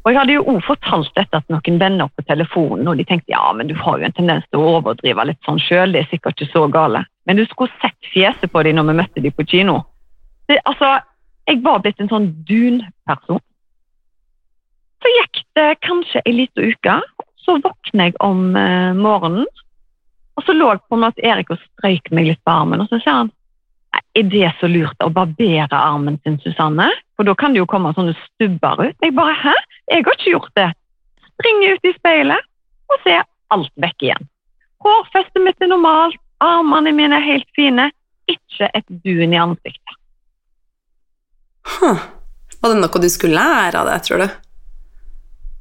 S2: Og Jeg hadde jo også fortalt dette til noen venner på telefonen, og de tenkte ja, men du har jo en tendens til å overdrive litt sånn sjøl, det er sikkert ikke så gale. Men du skulle sett fjeset på dem når vi møtte dem på kino. Det, altså, Jeg var blitt en sånn dun-person. Så gikk det kanskje ei lita uke, så våkner jeg om eh, morgenen, og så lå jeg på en måte Erik og strøyk meg litt på armen, og så sier han er det så lurt å barbere armen sin, Susanne? For da kan det jo komme sånne stubber ut. Jeg bare hæ? Jeg har ikke gjort det. Springer ut i speilet og ser alt vekk igjen. Hårfestet mitt er normalt, armene mine er helt fine. Ikke et dun i ansiktet.
S1: Huh. Var det noe du skulle lære av det, tror du?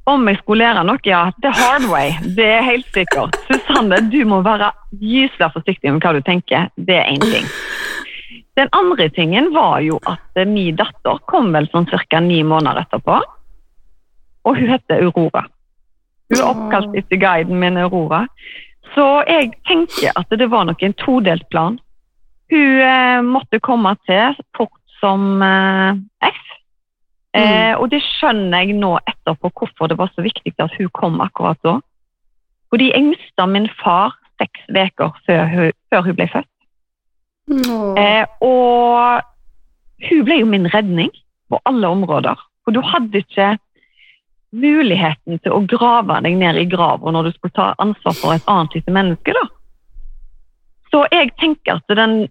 S2: Om jeg skulle lære noe, ja. The hard way. Det er helt sikkert. Susanne, du må være gyselig forsiktig med hva du tenker. Det er én ting. Den andre tingen var jo at min datter kom vel sånn ca. ni måneder etterpå. Og hun heter Aurora. Hun er oppkalt etter guiden min, Aurora. Så jeg tenker at det var nok en todelt plan. Hun eh, måtte komme til fort som eh, F. Eh, og det skjønner jeg nå etterpå hvorfor det var så viktig at hun kom akkurat da. Fordi jeg mista min far seks uker før, før hun ble født. Eh, og hun ble jo min redning på alle områder. For du hadde ikke muligheten til å grave deg ned i grava når du skulle ta ansvar for et annet lite menneske. da. Så jeg tenker at den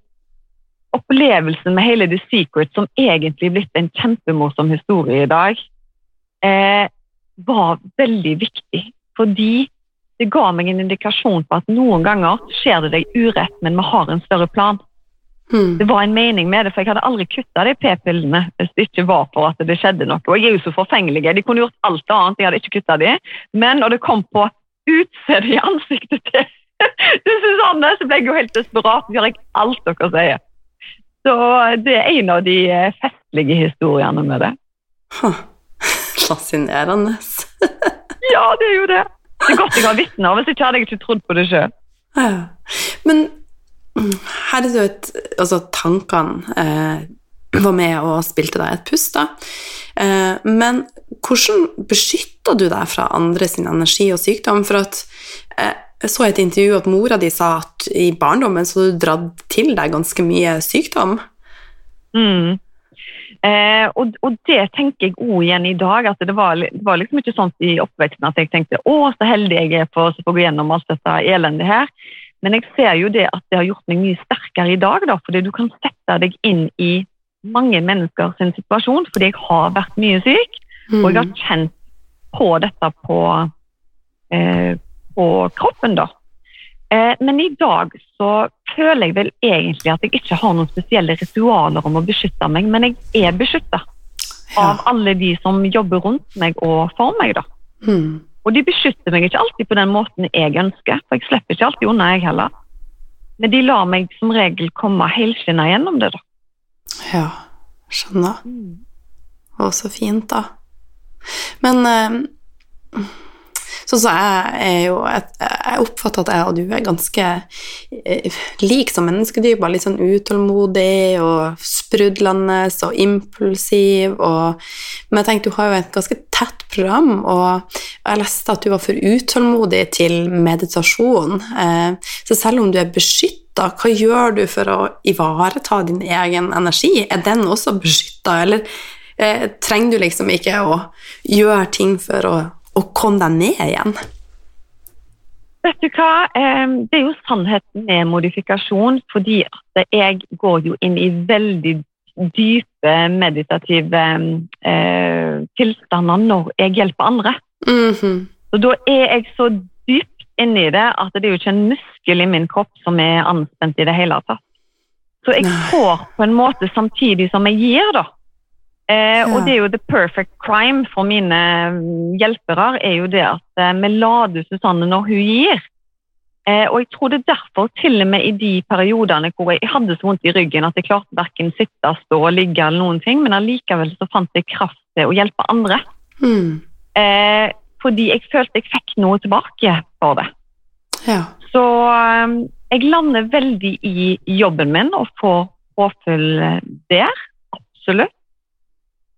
S2: opplevelsen med hele The Secret, som egentlig blitt en kjempemorsom historie i dag, eh, var veldig viktig. Fordi det ga meg en indikasjon på at noen ganger skjer det deg urett, men vi har en større plan.
S1: Hmm.
S2: Det var en mening med det, for jeg hadde aldri kutta de p-pillene hvis det ikke var for at det skjedde noe. Og jeg er jo så forfengelig. De kunne gjort alt annet, jeg hadde ikke kutta de. Men når det kom på utseendet i ansiktet til til Susanne, så ble jeg jo helt desperat. Gjør jeg alt dere sier. Så det er en av de eh, festlige historiene med det.
S1: Huh. Fascinerende.
S2: Ja, det er jo det. Det er godt jeg har vitner, hvis ikke hadde jeg ikke trodd på det sjøl.
S1: Men her det jo et Altså, tankene eh, var med og spilte deg et pust, da. Eh, men hvordan beskytter du deg fra andre sin energi og sykdom? For at eh, jeg så et intervju at mora di sa at i barndommen så du dratt til deg ganske mye sykdom.
S2: Mm. Eh, og, og det tenker jeg òg igjen i dag. at det var, det var liksom ikke sånn i oppveksten at jeg tenkte å, så heldig jeg er for å få gå gjennom alt dette elendet her. Men jeg ser jo det at det har gjort meg mye sterkere i dag, da, fordi du kan sette deg inn i mange mennesker sin situasjon, fordi jeg har vært mye syk, og jeg har kjent på dette på, eh, på kroppen, da. Eh, men i dag så føler jeg vel egentlig at jeg ikke har noen spesielle ritualer om å beskytte meg, men jeg er beskytta av alle de som jobber rundt meg og for meg. da.
S1: Mm.
S2: Og de beskytter meg ikke alltid på den måten jeg ønsker, for jeg slipper ikke alltid unna, jeg heller. Men de lar meg som regel komme helskinna gjennom det. da.
S1: Ja, skjønner. Og så fint, da. Men eh, Sånn så jeg er jo Jeg oppfatter at jeg og du er ganske eh, lik som menneskedyr, bare litt sånn utålmodig og sprudlende og impulsiv og Men jeg tenkte du har jo et ganske tett program, og jeg leste at du var for utålmodig til meditasjon. Eh, så selv om du er beskytta, hva gjør du for å ivareta din egen energi? Er den også beskytta, eller eh, trenger du liksom ikke å gjøre ting for å, å kom deg ned igjen?
S2: Vet du hva, det er jo sannheten med modifikasjon, fordi at jeg går jo inn i veldig dype meditative eh, tilstander når jeg hjelper andre.
S1: Mm -hmm.
S2: Og da er jeg så dypt inni det at det er jo ikke en muskel i min kropp som er anspent i det hele tatt. Så jeg får på en måte samtidig som jeg gir, da. Eh, ja. Og det er jo the perfect crime for mine hjelpere, er jo det at eh, vi lader Susanne når hun gir. Eh, og jeg tror det er derfor, til og med i de periodene hvor jeg hadde så vondt i ryggen at jeg klarte verken sitte, stå, ligge eller noen ting, men allikevel så fant jeg kraft til å hjelpe andre.
S1: Mm.
S2: Eh, fordi jeg følte jeg fikk noe tilbake for det.
S1: Ja.
S2: Så eh, jeg lander veldig i jobben min og får påfyll der. Absolutt.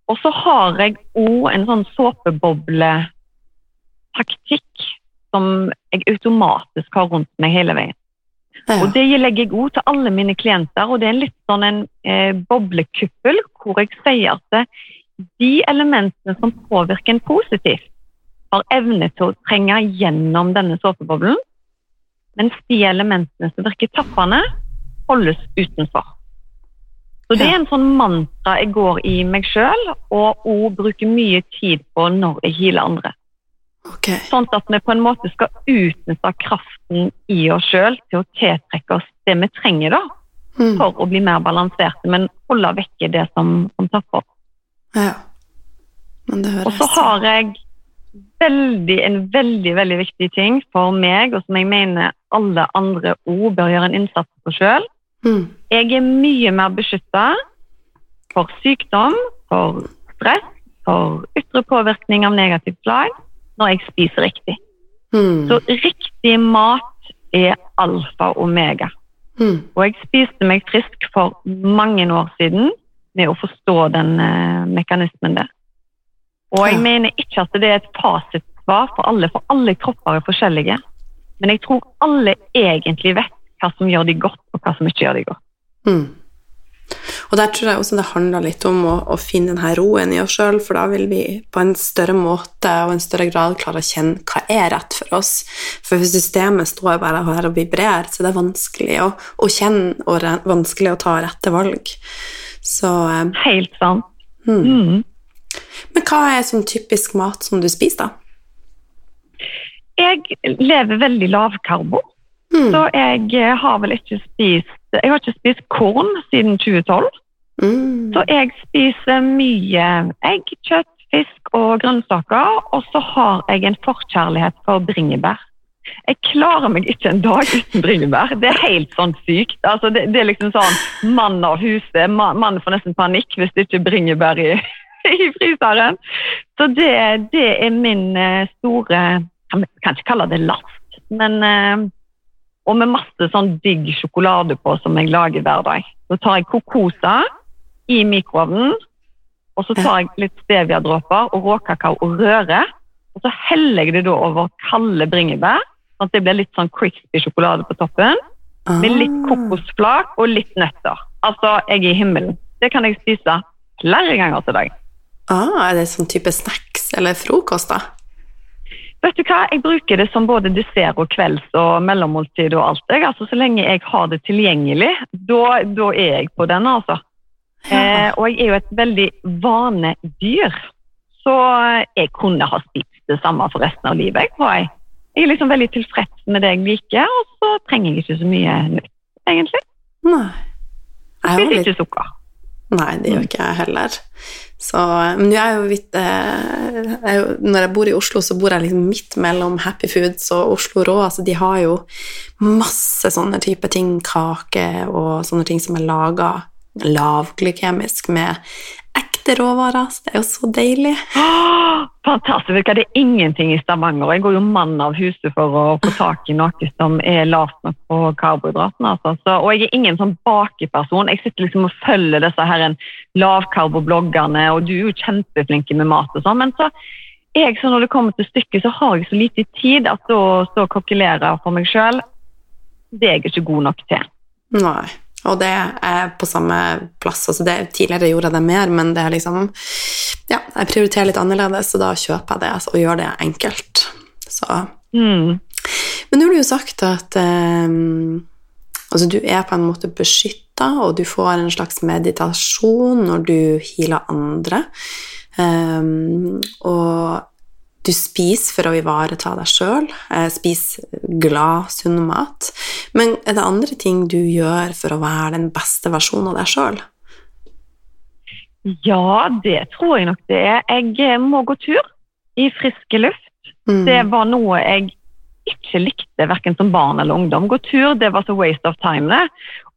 S2: Og så har jeg òg en sånn såpebobletaktikk som jeg automatisk har rundt meg hele veien. Ja. Og Det legger jeg òg til alle mine klienter. og Det er litt sånn en eh, boblekuppel hvor jeg sier at det, de elementene som påvirker en positivt, har evne til å trenge gjennom denne såpeboblen, mens de elementene som virker tappende, holdes utenfor. Så Det er en sånn mantra jeg går i meg sjøl, og òg bruker mye tid på når jeg healer andre.
S1: Okay.
S2: Sånn at vi på en måte skal utnytte kraften i oss sjøl til å tiltrekke oss det vi trenger da, mm. for å bli mer balanserte, men holde vekke det som, som tapper.
S1: Ja. Men det
S2: høres Og så har jeg veldig, en veldig veldig viktig ting for meg, og som jeg mener alle andre òg bør gjøre en innsats på sjøl.
S1: Mm.
S2: Jeg er mye mer beskytta for sykdom, for stress, for ytre påvirkning av negativt slag når jeg spiser riktig.
S1: Mm.
S2: Så riktig mat er alfa og omega.
S1: Mm.
S2: Og jeg spiste meg frisk for mange år siden med å forstå den uh, mekanismen der. Og jeg ja. mener ikke at det er et fasitsvar for alle, for alle kropper er forskjellige. Men jeg tror alle egentlig vet hva som gjør de godt, og hva som ikke gjør de godt.
S1: Mm. Og der tror jeg også det handler litt om å, å finne denne roen i oss sjøl, for da vil vi på en større måte og en større grad klare å kjenne hva er rett for oss. For hvis systemet står bare her og vibrerer, så det er vanskelig å, å kjenne og re, vanskelig å ta rette valg. Så eh,
S2: Helt sant.
S1: Mm. Mm. Men hva er sånn typisk mat som du spiser, da?
S2: Jeg lever veldig lavkarbo.
S1: Mm.
S2: Så jeg har vel ikke spist Jeg har ikke spist korn siden 2012.
S1: Mm.
S2: Så jeg spiser mye egg, kjøtt, fisk og grønnsaker. Og så har jeg en forkjærlighet for bringebær. Jeg klarer meg ikke en dag uten bringebær. Det er helt sånn sykt. Altså, det, det, er liksom sånn Mann av huset. Mannen får nesten panikk hvis det ikke er bringebær i, i fryseren. Så det, det, er min eh, store Jeg kan ikke kalle det last, men uh, og med masse sånn digg sjokolade på som jeg lager hver dag. Så tar jeg kokosa i mikroovnen, og så tar jeg litt steviadråper og råkakao og rører. Og så heller jeg det da over kalde bringebær, sånn at det blir litt sånn crispy sjokolade på toppen. Med litt ah. kokosflak og litt nøtter. Altså, jeg er i himmelen. Det kan jeg spise flere ganger til dag.
S1: Ah, er det sånn type snacks eller frokost, da?
S2: Vet du hva, Jeg bruker det som både dessert og kvelds- og mellommåltid og alt. Jeg. Altså, så lenge jeg har det tilgjengelig, da, da er jeg på den, altså. Ja. Eh, og jeg er jo et veldig vanedyr, så jeg kunne ha spist det samme for resten av livet. Jeg, tror jeg. jeg er liksom veldig tilfreds med det jeg liker, og så trenger jeg ikke så mye nytt, egentlig.
S1: Nei.
S2: Spiser ikke sukker.
S1: Nei, det gjør ikke jeg heller. Så, men jeg er jo vidt eh, Når jeg bor i Oslo, så bor jeg liksom midt mellom Happy Foods og Oslo Rå. Altså, de har jo masse sånne type ting, kake og sånne ting som er laga lavglykemisk med ekte råvarer. Så det er jo så deilig.
S2: Oh, fantastisk. Det er ingenting i Stavanger. Jeg går jo mann av huset for å få tak i noe som er lavt nok på karbohydratene. Altså. Så, og jeg er ingen sånn bakeperson. Jeg sitter liksom og følger disse her lavkarbobloggerne, og du er jo kjempeflink med mat og sånn. Men så jeg, så når det kommer til stykket, så har jeg så lite tid at å stå og kokkelere for meg sjøl, det er jeg ikke god nok til.
S1: Nei. Og det er på samme plass. Altså det, tidligere gjorde jeg det mer, men det er liksom Ja, jeg prioriterer litt annerledes, så da kjøper jeg det altså, og gjør det enkelt. Så
S2: Mm.
S1: Men nå har du jo sagt at eh, altså du er på en måte beskytta, og du får en slags meditasjon når du healer andre. Um, og du spiser for å ivareta deg sjøl. Spis glad, sunn mat. Men er det andre ting du gjør for å være den beste versjonen av deg sjøl?
S2: Ja, det tror jeg nok det er. Jeg eh, må gå tur i frisk luft.
S1: Mm.
S2: Det var noe jeg ikke likte verken som barn eller ungdom. Gå tur det var så waste of time.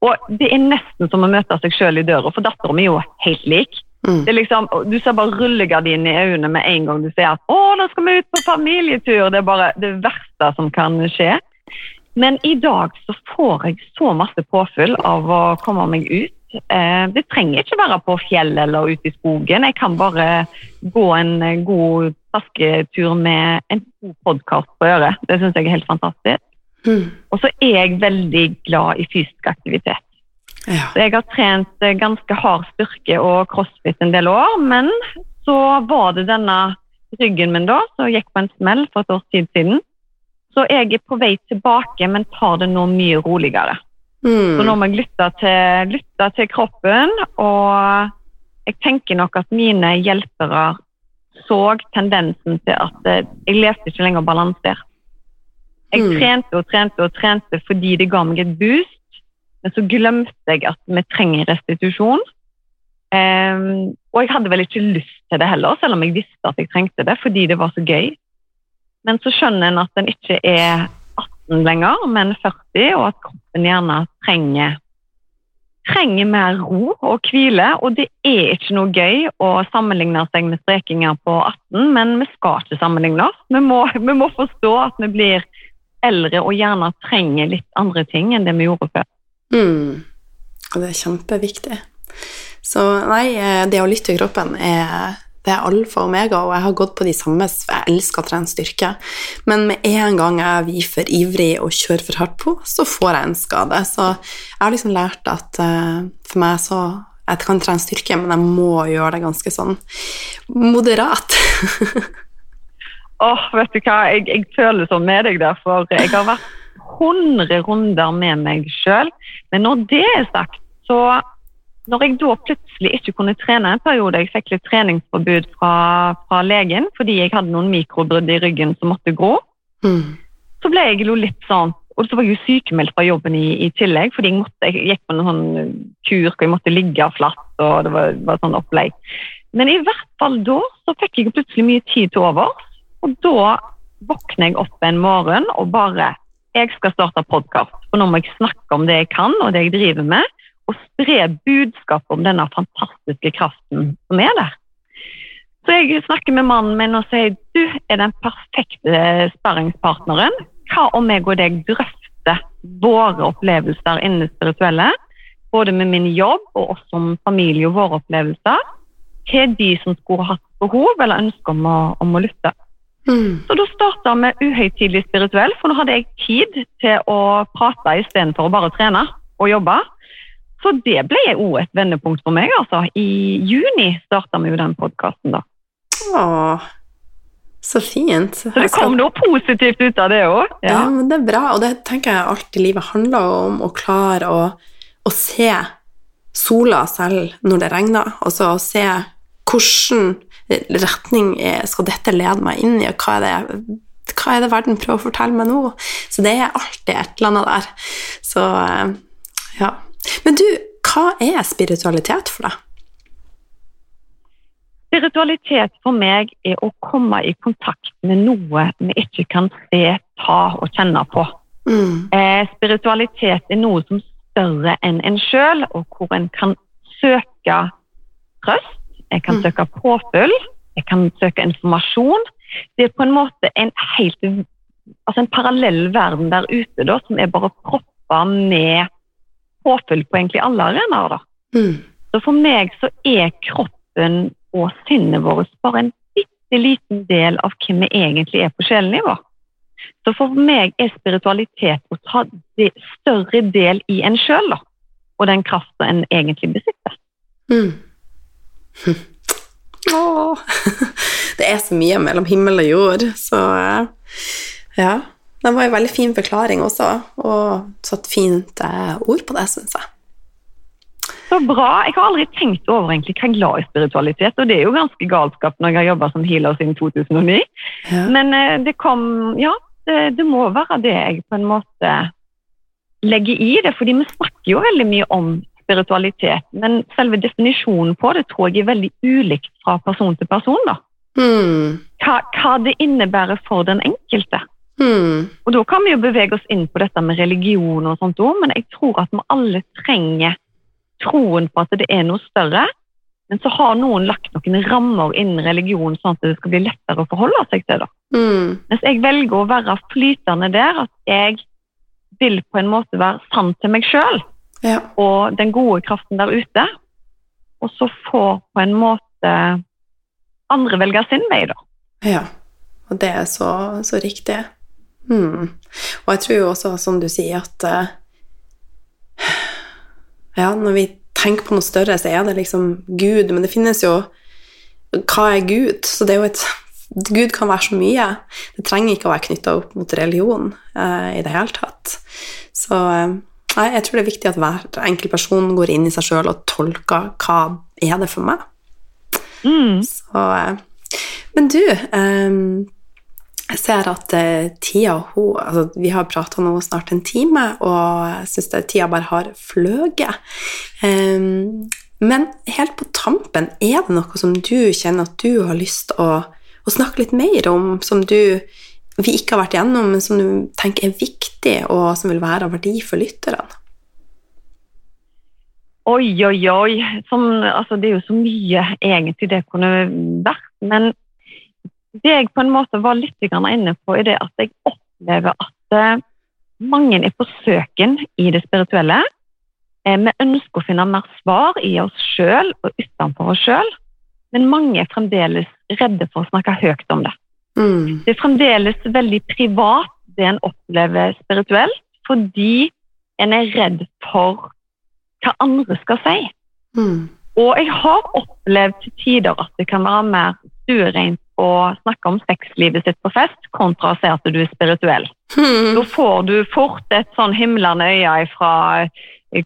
S2: Og det er nesten som å møte seg sjøl i døra, for dattera mi er jo helt lik.
S1: Mm.
S2: Det liksom, Du ser bare rullegardinen i øynene med en gang du sier at 'Å, nå skal vi ut på familietur'. Det er bare det verste som kan skje. Men i dag så får jeg så masse påfyll av å komme meg ut. Eh, det trenger ikke være på fjellet eller ute i skogen. Jeg kan bare gå en god tasketur med en god podkast på øret. Det syns jeg er helt fantastisk.
S1: Mm.
S2: Og så er jeg veldig glad i fysisk aktivitet.
S1: Ja.
S2: Så jeg har trent eh, ganske hard styrke og crossfit en del år, men så var det denne ryggen min da, som gikk på en smell for et års tid siden. Så jeg er på vei tilbake, men tar det nå mye roligere.
S1: Mm.
S2: Så nå må jeg lytte til, lytte til kroppen, og jeg tenker nok at mine hjelpere så tendensen til at eh, jeg levde ikke lenger balansert. Jeg
S1: Mm.
S2: trente og trente og trente fordi det ga meg et boost, men så glemte jeg at vi trenger restitusjon. Um, og jeg hadde vel ikke lyst til det heller, selv om jeg visste at jeg trengte det fordi det var så gøy. Men så skjønner en at en ikke er 18 lenger, men 40, og at kroppen gjerne trenger trenger mer ro og hvile, og det er ikke noe gøy å sammenligne seg med strekinger på 18, men vi skal ikke sammenligne oss. Vi må, vi må forstå at vi blir eldre og gjerne trenger litt andre ting enn det vi gjorde før.
S1: Mm. Og det er kjempeviktig. Så nei, eh, det å lytte til kroppen er det er alfa og omega, og jeg har gått på de samme, jeg elsker å trene styrke. Men med en gang jeg blir for ivrig og kjører for hardt på, så får jeg en skade. Så jeg har liksom lært at eh, for meg så Jeg kan trene styrke, men jeg må gjøre det ganske sånn moderat.
S2: Åh, vet du hva, jeg, jeg føler sånn med deg der, for jeg har vært 100 runder med meg sjøl. Men når det er sagt, så når jeg da plutselig ikke kunne trene en periode, jeg fikk litt treningsforbud fra, fra legen fordi jeg hadde noen mikrobrudd i ryggen som måtte gro,
S1: Mm.
S2: så ble jeg jo litt sånn Og så var jeg jo sykemeldt fra jobben i, i tillegg, fordi jeg, måtte, jeg gikk på en sånn kur hvor jeg måtte ligge flatt, og det var, var sånn opplegg. Men i hvert fall da så fikk jeg plutselig mye tid til over, og da våkner jeg opp en morgen og bare Jeg skal starte podkast, for nå må jeg snakke om det jeg kan, og det jeg driver med, og spre budskap om denne fantastiske kraften som er der. Så jeg snakker med mannen min og sier du er den perfekte sparringspartneren. Hva om jeg og deg drøfter våre opplevelser innen det spirituelle, både med min jobb og oss som familie og våre opplevelser, til de som skulle hatt behov eller ønske om å, om å lytte.
S1: Mm.
S2: Så da starta vi uhøytidelig spirituell, for nå hadde jeg tid til å prate istedenfor å bare trene og jobbe. Så det ble òg et vendepunkt for meg. altså. I juni starta vi jo den podkasten, da.
S1: Åh, så fint.
S2: Så det kom noe positivt ut av det òg.
S1: Ja.
S2: Ja.
S1: men det er bra, og det tenker jeg alt i livet handler om, å klare å, å se sola selv når det regner, og så se hvilken retning skal dette lede meg inn i, og hva er det, hva er det verden prøver å fortelle meg nå? Så det er alltid et eller annet der. Så eh, ja. Men du, hva er spiritualitet for deg?
S2: Spiritualitet for meg er å komme i kontakt med noe vi ikke kan se, ta og kjenne på.
S1: Mm.
S2: Eh, spiritualitet er noe som er større enn en sjøl, og hvor en kan søke trøst, jeg kan
S1: Mm.
S2: søke påfyll, jeg kan søke informasjon. Det er på en måte en helt altså en parallell verden der ute da, som er bare proppa med påfyll på egentlig alle arenaer. da.
S1: Mm.
S2: Så for meg så er kroppen og sinnet vårt bare en bitte liten del av hvem vi egentlig er på sjelenivå. Så for meg er spiritualitet å ta det større del i en sjøl. Og den krafta en egentlig besitter.
S1: Mm. Det er så mye mellom himmel og jord, så eh, ja. Det var en veldig fin forklaring også, og satt fint eh, ord på det, syns jeg.
S2: Så bra. Jeg har aldri tenkt over egentlig hva jeg er glad i spiritualitet, og det er jo ganske galskap når jeg har jobba som healer siden 2009.
S1: Ja.
S2: Men eh, det kom Ja, det, det må være det jeg på en måte legger i det, fordi vi snakker jo veldig mye om spiritualitet, men selve definisjonen på det tror jeg er veldig ulikt fra person til person. da.
S1: Hmm.
S2: Hva, hva det innebærer for den enkelte.
S1: Hmm.
S2: Og Da kan vi jo bevege oss inn på dette med religion, og sånt også, men jeg tror at vi alle trenger troen på at det er noe større. Men så har noen lagt noen rammer innen religion, sånn at det skal bli lettere å forholde seg til. det.
S1: Mm.
S2: Mens jeg velger å være flytende der, at jeg vil på en måte være sann til meg sjøl
S1: Ja.
S2: og den gode kraften der ute. Og så får på en måte andre velge sin vei, da.
S1: ja. Og det er så, så riktig. Hmm. Og jeg tror jo også, som du sier, at eh, Ja, når vi tenker på noe større, så er det liksom Gud, men det finnes jo Hva er Gud? Så det er jo et Gud kan være så mye. Det trenger ikke å være knytta opp mot religion eh, i det hele tatt. Så eh, nei, jeg tror det er viktig at hver enkelt person går inn i seg sjøl og tolker hva er det for meg.
S2: Mm.
S1: Så, eh, men du, eh, jeg ser at eh, tida hun, altså, Vi har prata nå snart en time, og jeg syns tida bare har fløyet. Eh, men helt på tampen, er det noe som du kjenner at du har lyst til å, å snakke litt mer om, som du vi ikke har vært igjennom, men som du tenker er viktig, og som vil være av verdi for lytterne?
S2: Oi, oi, oi. Som, altså, det er jo så mye egentlig det kunne vært. Men det jeg på en måte var litt inne på, er det at jeg opplever at eh, mange er på søken i det spirituelle. Eh, vi ønsker å finne mer svar i oss sjøl og utenfor oss sjøl, men mange er fremdeles redde for å snakke høyt om det.
S1: Mm.
S2: Det er fremdeles veldig privat det en opplever spirituelt, fordi en er redd for hva andre skal si.
S1: Mm.
S2: Og jeg har opplevd til tider at det kan være mer stuereint å snakke om sexlivet sitt på fest, kontra å si at du er spirituell.
S1: Mm.
S2: Da får du fort et sånn himlende øye fra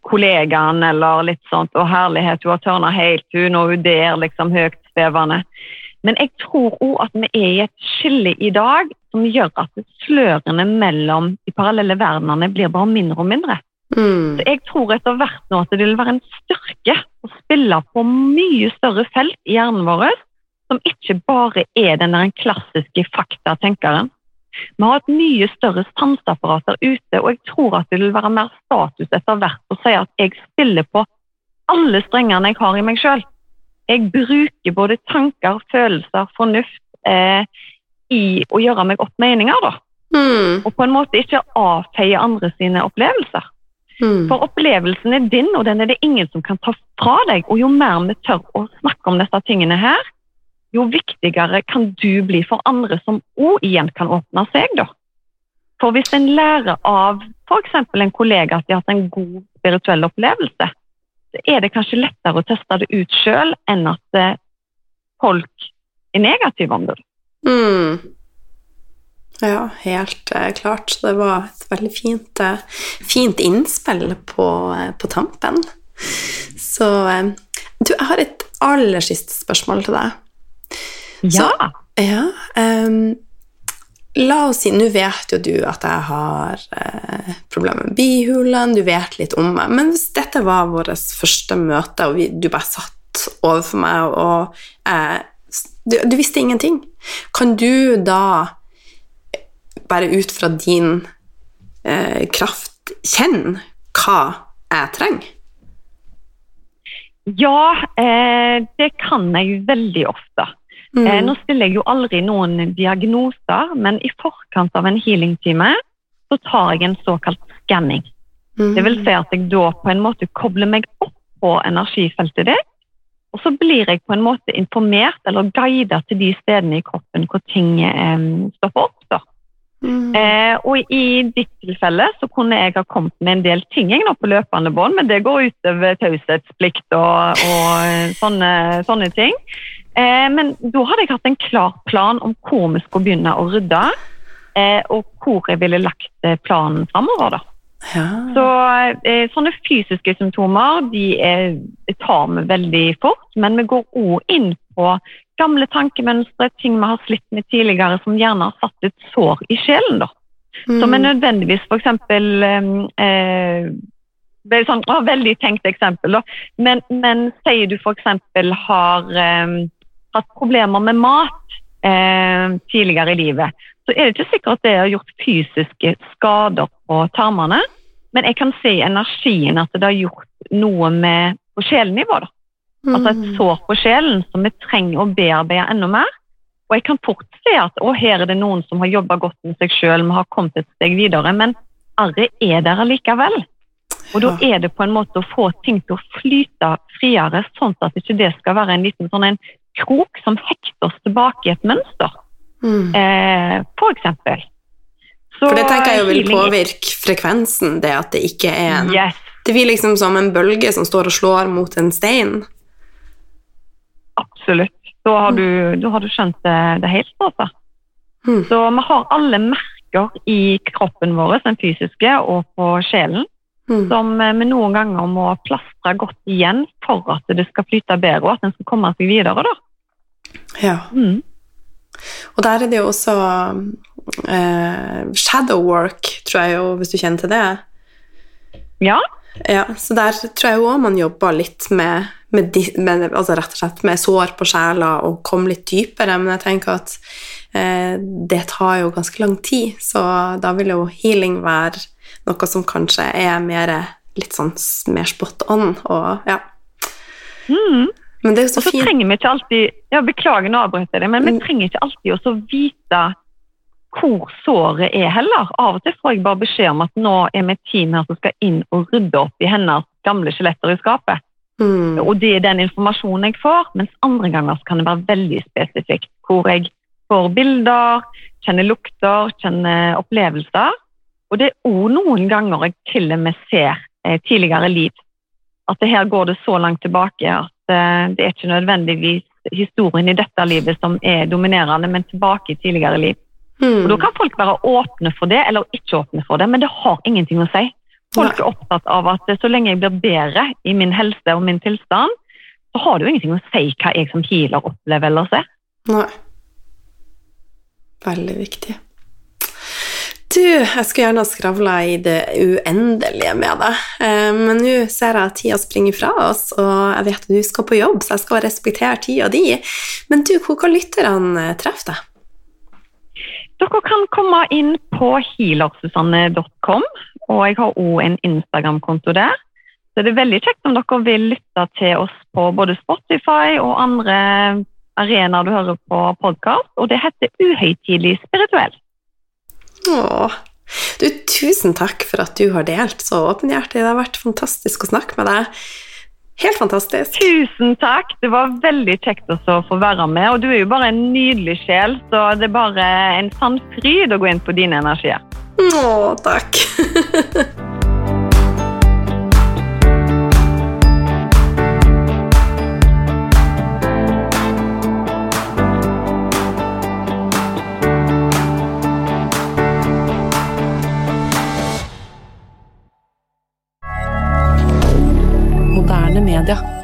S2: kollegaen eller litt sånt, og herlighet, hun har tørna helt, hun og hun der, liksom høyt svevende. Men jeg tror òg at vi er i et skille i dag som gjør at slørene mellom de parallelle verdenene blir bare mindre og mindre.
S1: Mm.
S2: Så jeg tror etter hvert nå at det vil være en styrke å spille på mye større felt i hjernen vår, som ikke bare er den klassiske faktatenkeren. Vi har et mye større sanseapparat der ute, og jeg tror at det vil være mer status etter hvert å si at jeg spiller på alle strengene jeg har i meg sjøl. Jeg bruker både tanker, følelser, fornuft eh, i å gjøre meg opp meninger, da.
S1: Mm.
S2: Og på en måte ikke avfeie andre sine opplevelser.
S1: Mm.
S2: For opplevelsen er din, og den er det ingen som kan ta fra deg. Og jo mer vi tør å snakke om disse tingene her, jo viktigere kan du bli for andre som òg igjen kan åpne seg, da. For hvis en lærer av f.eks. en kollega at de har hatt en god spirituell opplevelse, er det kanskje lettere å teste det ut sjøl enn at eh, folk er negative om det.
S1: Mm. Ja, helt eh, klart. Det var et veldig fint, eh, fint innspill på, på tampen. Så Du, jeg har et aller siste spørsmål til deg.
S2: Ja.
S1: Ja, ehm, la oss si, nå vet jo du at jeg har eh, problemer med bihulene, du vet litt om meg, men hvis dette var vårt første møte, og vi, du bare satt overfor meg, og eh, du, du visste ingenting, kan du da bare ut fra din eh, kraft kjenne hva jeg trenger?
S2: Ja, eh, det kan jeg veldig ofte.
S1: Mm.
S2: Eh, nå stiller jeg jo aldri noen diagnoser, men i forkant av en healingtime så tar jeg en såkalt skanning.
S1: Mm.
S2: Det vil si at jeg da på en måte kobler meg opp på energifeltet ditt, og så blir jeg på en måte informert eller guidet til de stedene i kroppen hvor ting eh, stopper opp. da.
S1: Mm.
S2: Eh, og i ditt tilfelle så kunne jeg ha kommet med en del ting jeg nå på løpende bånd, men det går utover taushetsplikt og, og eh, sånne, sånne ting. Eh, men da hadde jeg hatt en klar plan om hvor vi skulle begynne å rydde, eh, og hvor jeg ville lagt eh, planen framover. da.
S1: Ja.
S2: Så eh, sånne fysiske symptomer de tar vi veldig fort, men vi går òg inn på gamle tankemønstre, ting vi har slitt med tidligere som gjerne har satt et sår i sjelen. da.
S1: Mm.
S2: Som er nødvendigvis f.eks. Eh, det er sånn, å, veldig tenkt eksempel, da. Men, men sier du f.eks. har eh, hatt problemer med mat eh, tidligere i livet, så er det ikke sikkert at det har gjort fysiske skader på tarmene, men jeg kan se i energien at det har gjort noe med på sjelnivå. da. Altså et
S1: Mm.
S2: sår på sjelen som vi trenger å bearbeide enda mer. Og jeg kan fort se at å, her er det noen som har jobba godt med seg sjøl, vi har kommet et steg videre, men arret er der allikevel. Og da er det på en måte å få ting til å flyte friere, sånn at ikke det skal være en liten sånn en krok som hekter oss tilbake i et mønster,
S1: Mm.
S2: eh, eksempel.
S1: For det tenker jeg jo vil påvirke frekvensen, det at det ikke er en
S2: Yes,
S1: Det blir liksom som en bølge som står og slår mot en stein.
S2: absolutt. Da har du, da har du skjønt det, det helt, altså.
S1: Mm.
S2: Så vi har alle merker i kroppen vår, den fysiske, og på sjelen,
S1: Mm.
S2: som eh, vi noen ganger må plastre godt igjen for at det skal flyte bedre, og at en skal komme seg videre. da.
S1: Ja.
S2: Mm.
S1: Og der er det jo også eh, shadow work, tror jeg jo, hvis du kjenner til det.
S2: Ja,
S1: Ja, så der tror jeg òg man jobber litt med, med, med altså rett og slett med sår på sjela og komme litt dypere, men jeg tenker at eh, det tar jo ganske lang tid, så da vil jo healing være noe som kanskje er mer litt sånn mer spot on, og ja.
S2: mm.
S1: Men det er jo så
S2: så
S1: fint.
S2: trenger vi ikke alltid ja, Beklager nå avbryter jeg det, men vi
S1: Mm.
S2: trenger ikke alltid å vite hvor såret er heller. Av og til får jeg bare beskjed om at nå er vi et team her som skal inn og rydde opp i hennes gamle skjeletter i skapet.
S1: Mm.
S2: Og det er den informasjonen jeg får, mens andre ganger så kan det være veldig spesifikt. Hvor jeg får bilder, kjenner lukter, kjenner opplevelser. Og det er òg noen ganger jeg til og med ser eh, tidligere liv. At det her går det så langt tilbake at eh, det er ikke nødvendigvis historien i dette livet som er dominerende, men tilbake i tidligere liv. Og Da
S1: Mm.
S2: kan folk være åpne for det, eller ikke åpne for det, men det har ingenting å si. Folk er opptatt av at eh, så lenge jeg blir bedre i min helse og min tilstand, så har det jo ingenting å si hva jeg som healer opplever eller ser.
S1: Nei. Veldig viktig. Du, jeg skulle gjerne ha skravla i det uendelige med deg, eh, men nå ser jeg at tida springer fra oss, og jeg vet at du skal på jobb, så jeg skal respektere tida di. Men du, hvor kan lytterne treffe deg?
S2: Dere kan komme inn på healersusanne.com, og jeg har òg en Instagram-konto der. Så det er veldig kjekt om dere vil lytte til oss på både Spotify og andre arenaer du hører på podkast, og det heter Uhøytidelig spirituell.
S1: Åh. Du, tusen takk for at du har delt så åpenhjertig. Det har vært fantastisk å snakke med deg. Helt fantastisk.
S2: Tusen takk, det var veldig kjekt også å få være med, og du er jo bare en nydelig sjel, så det er bare en sann fryd å gå inn på dine energier.
S1: Å, takk.
S3: Moderne media.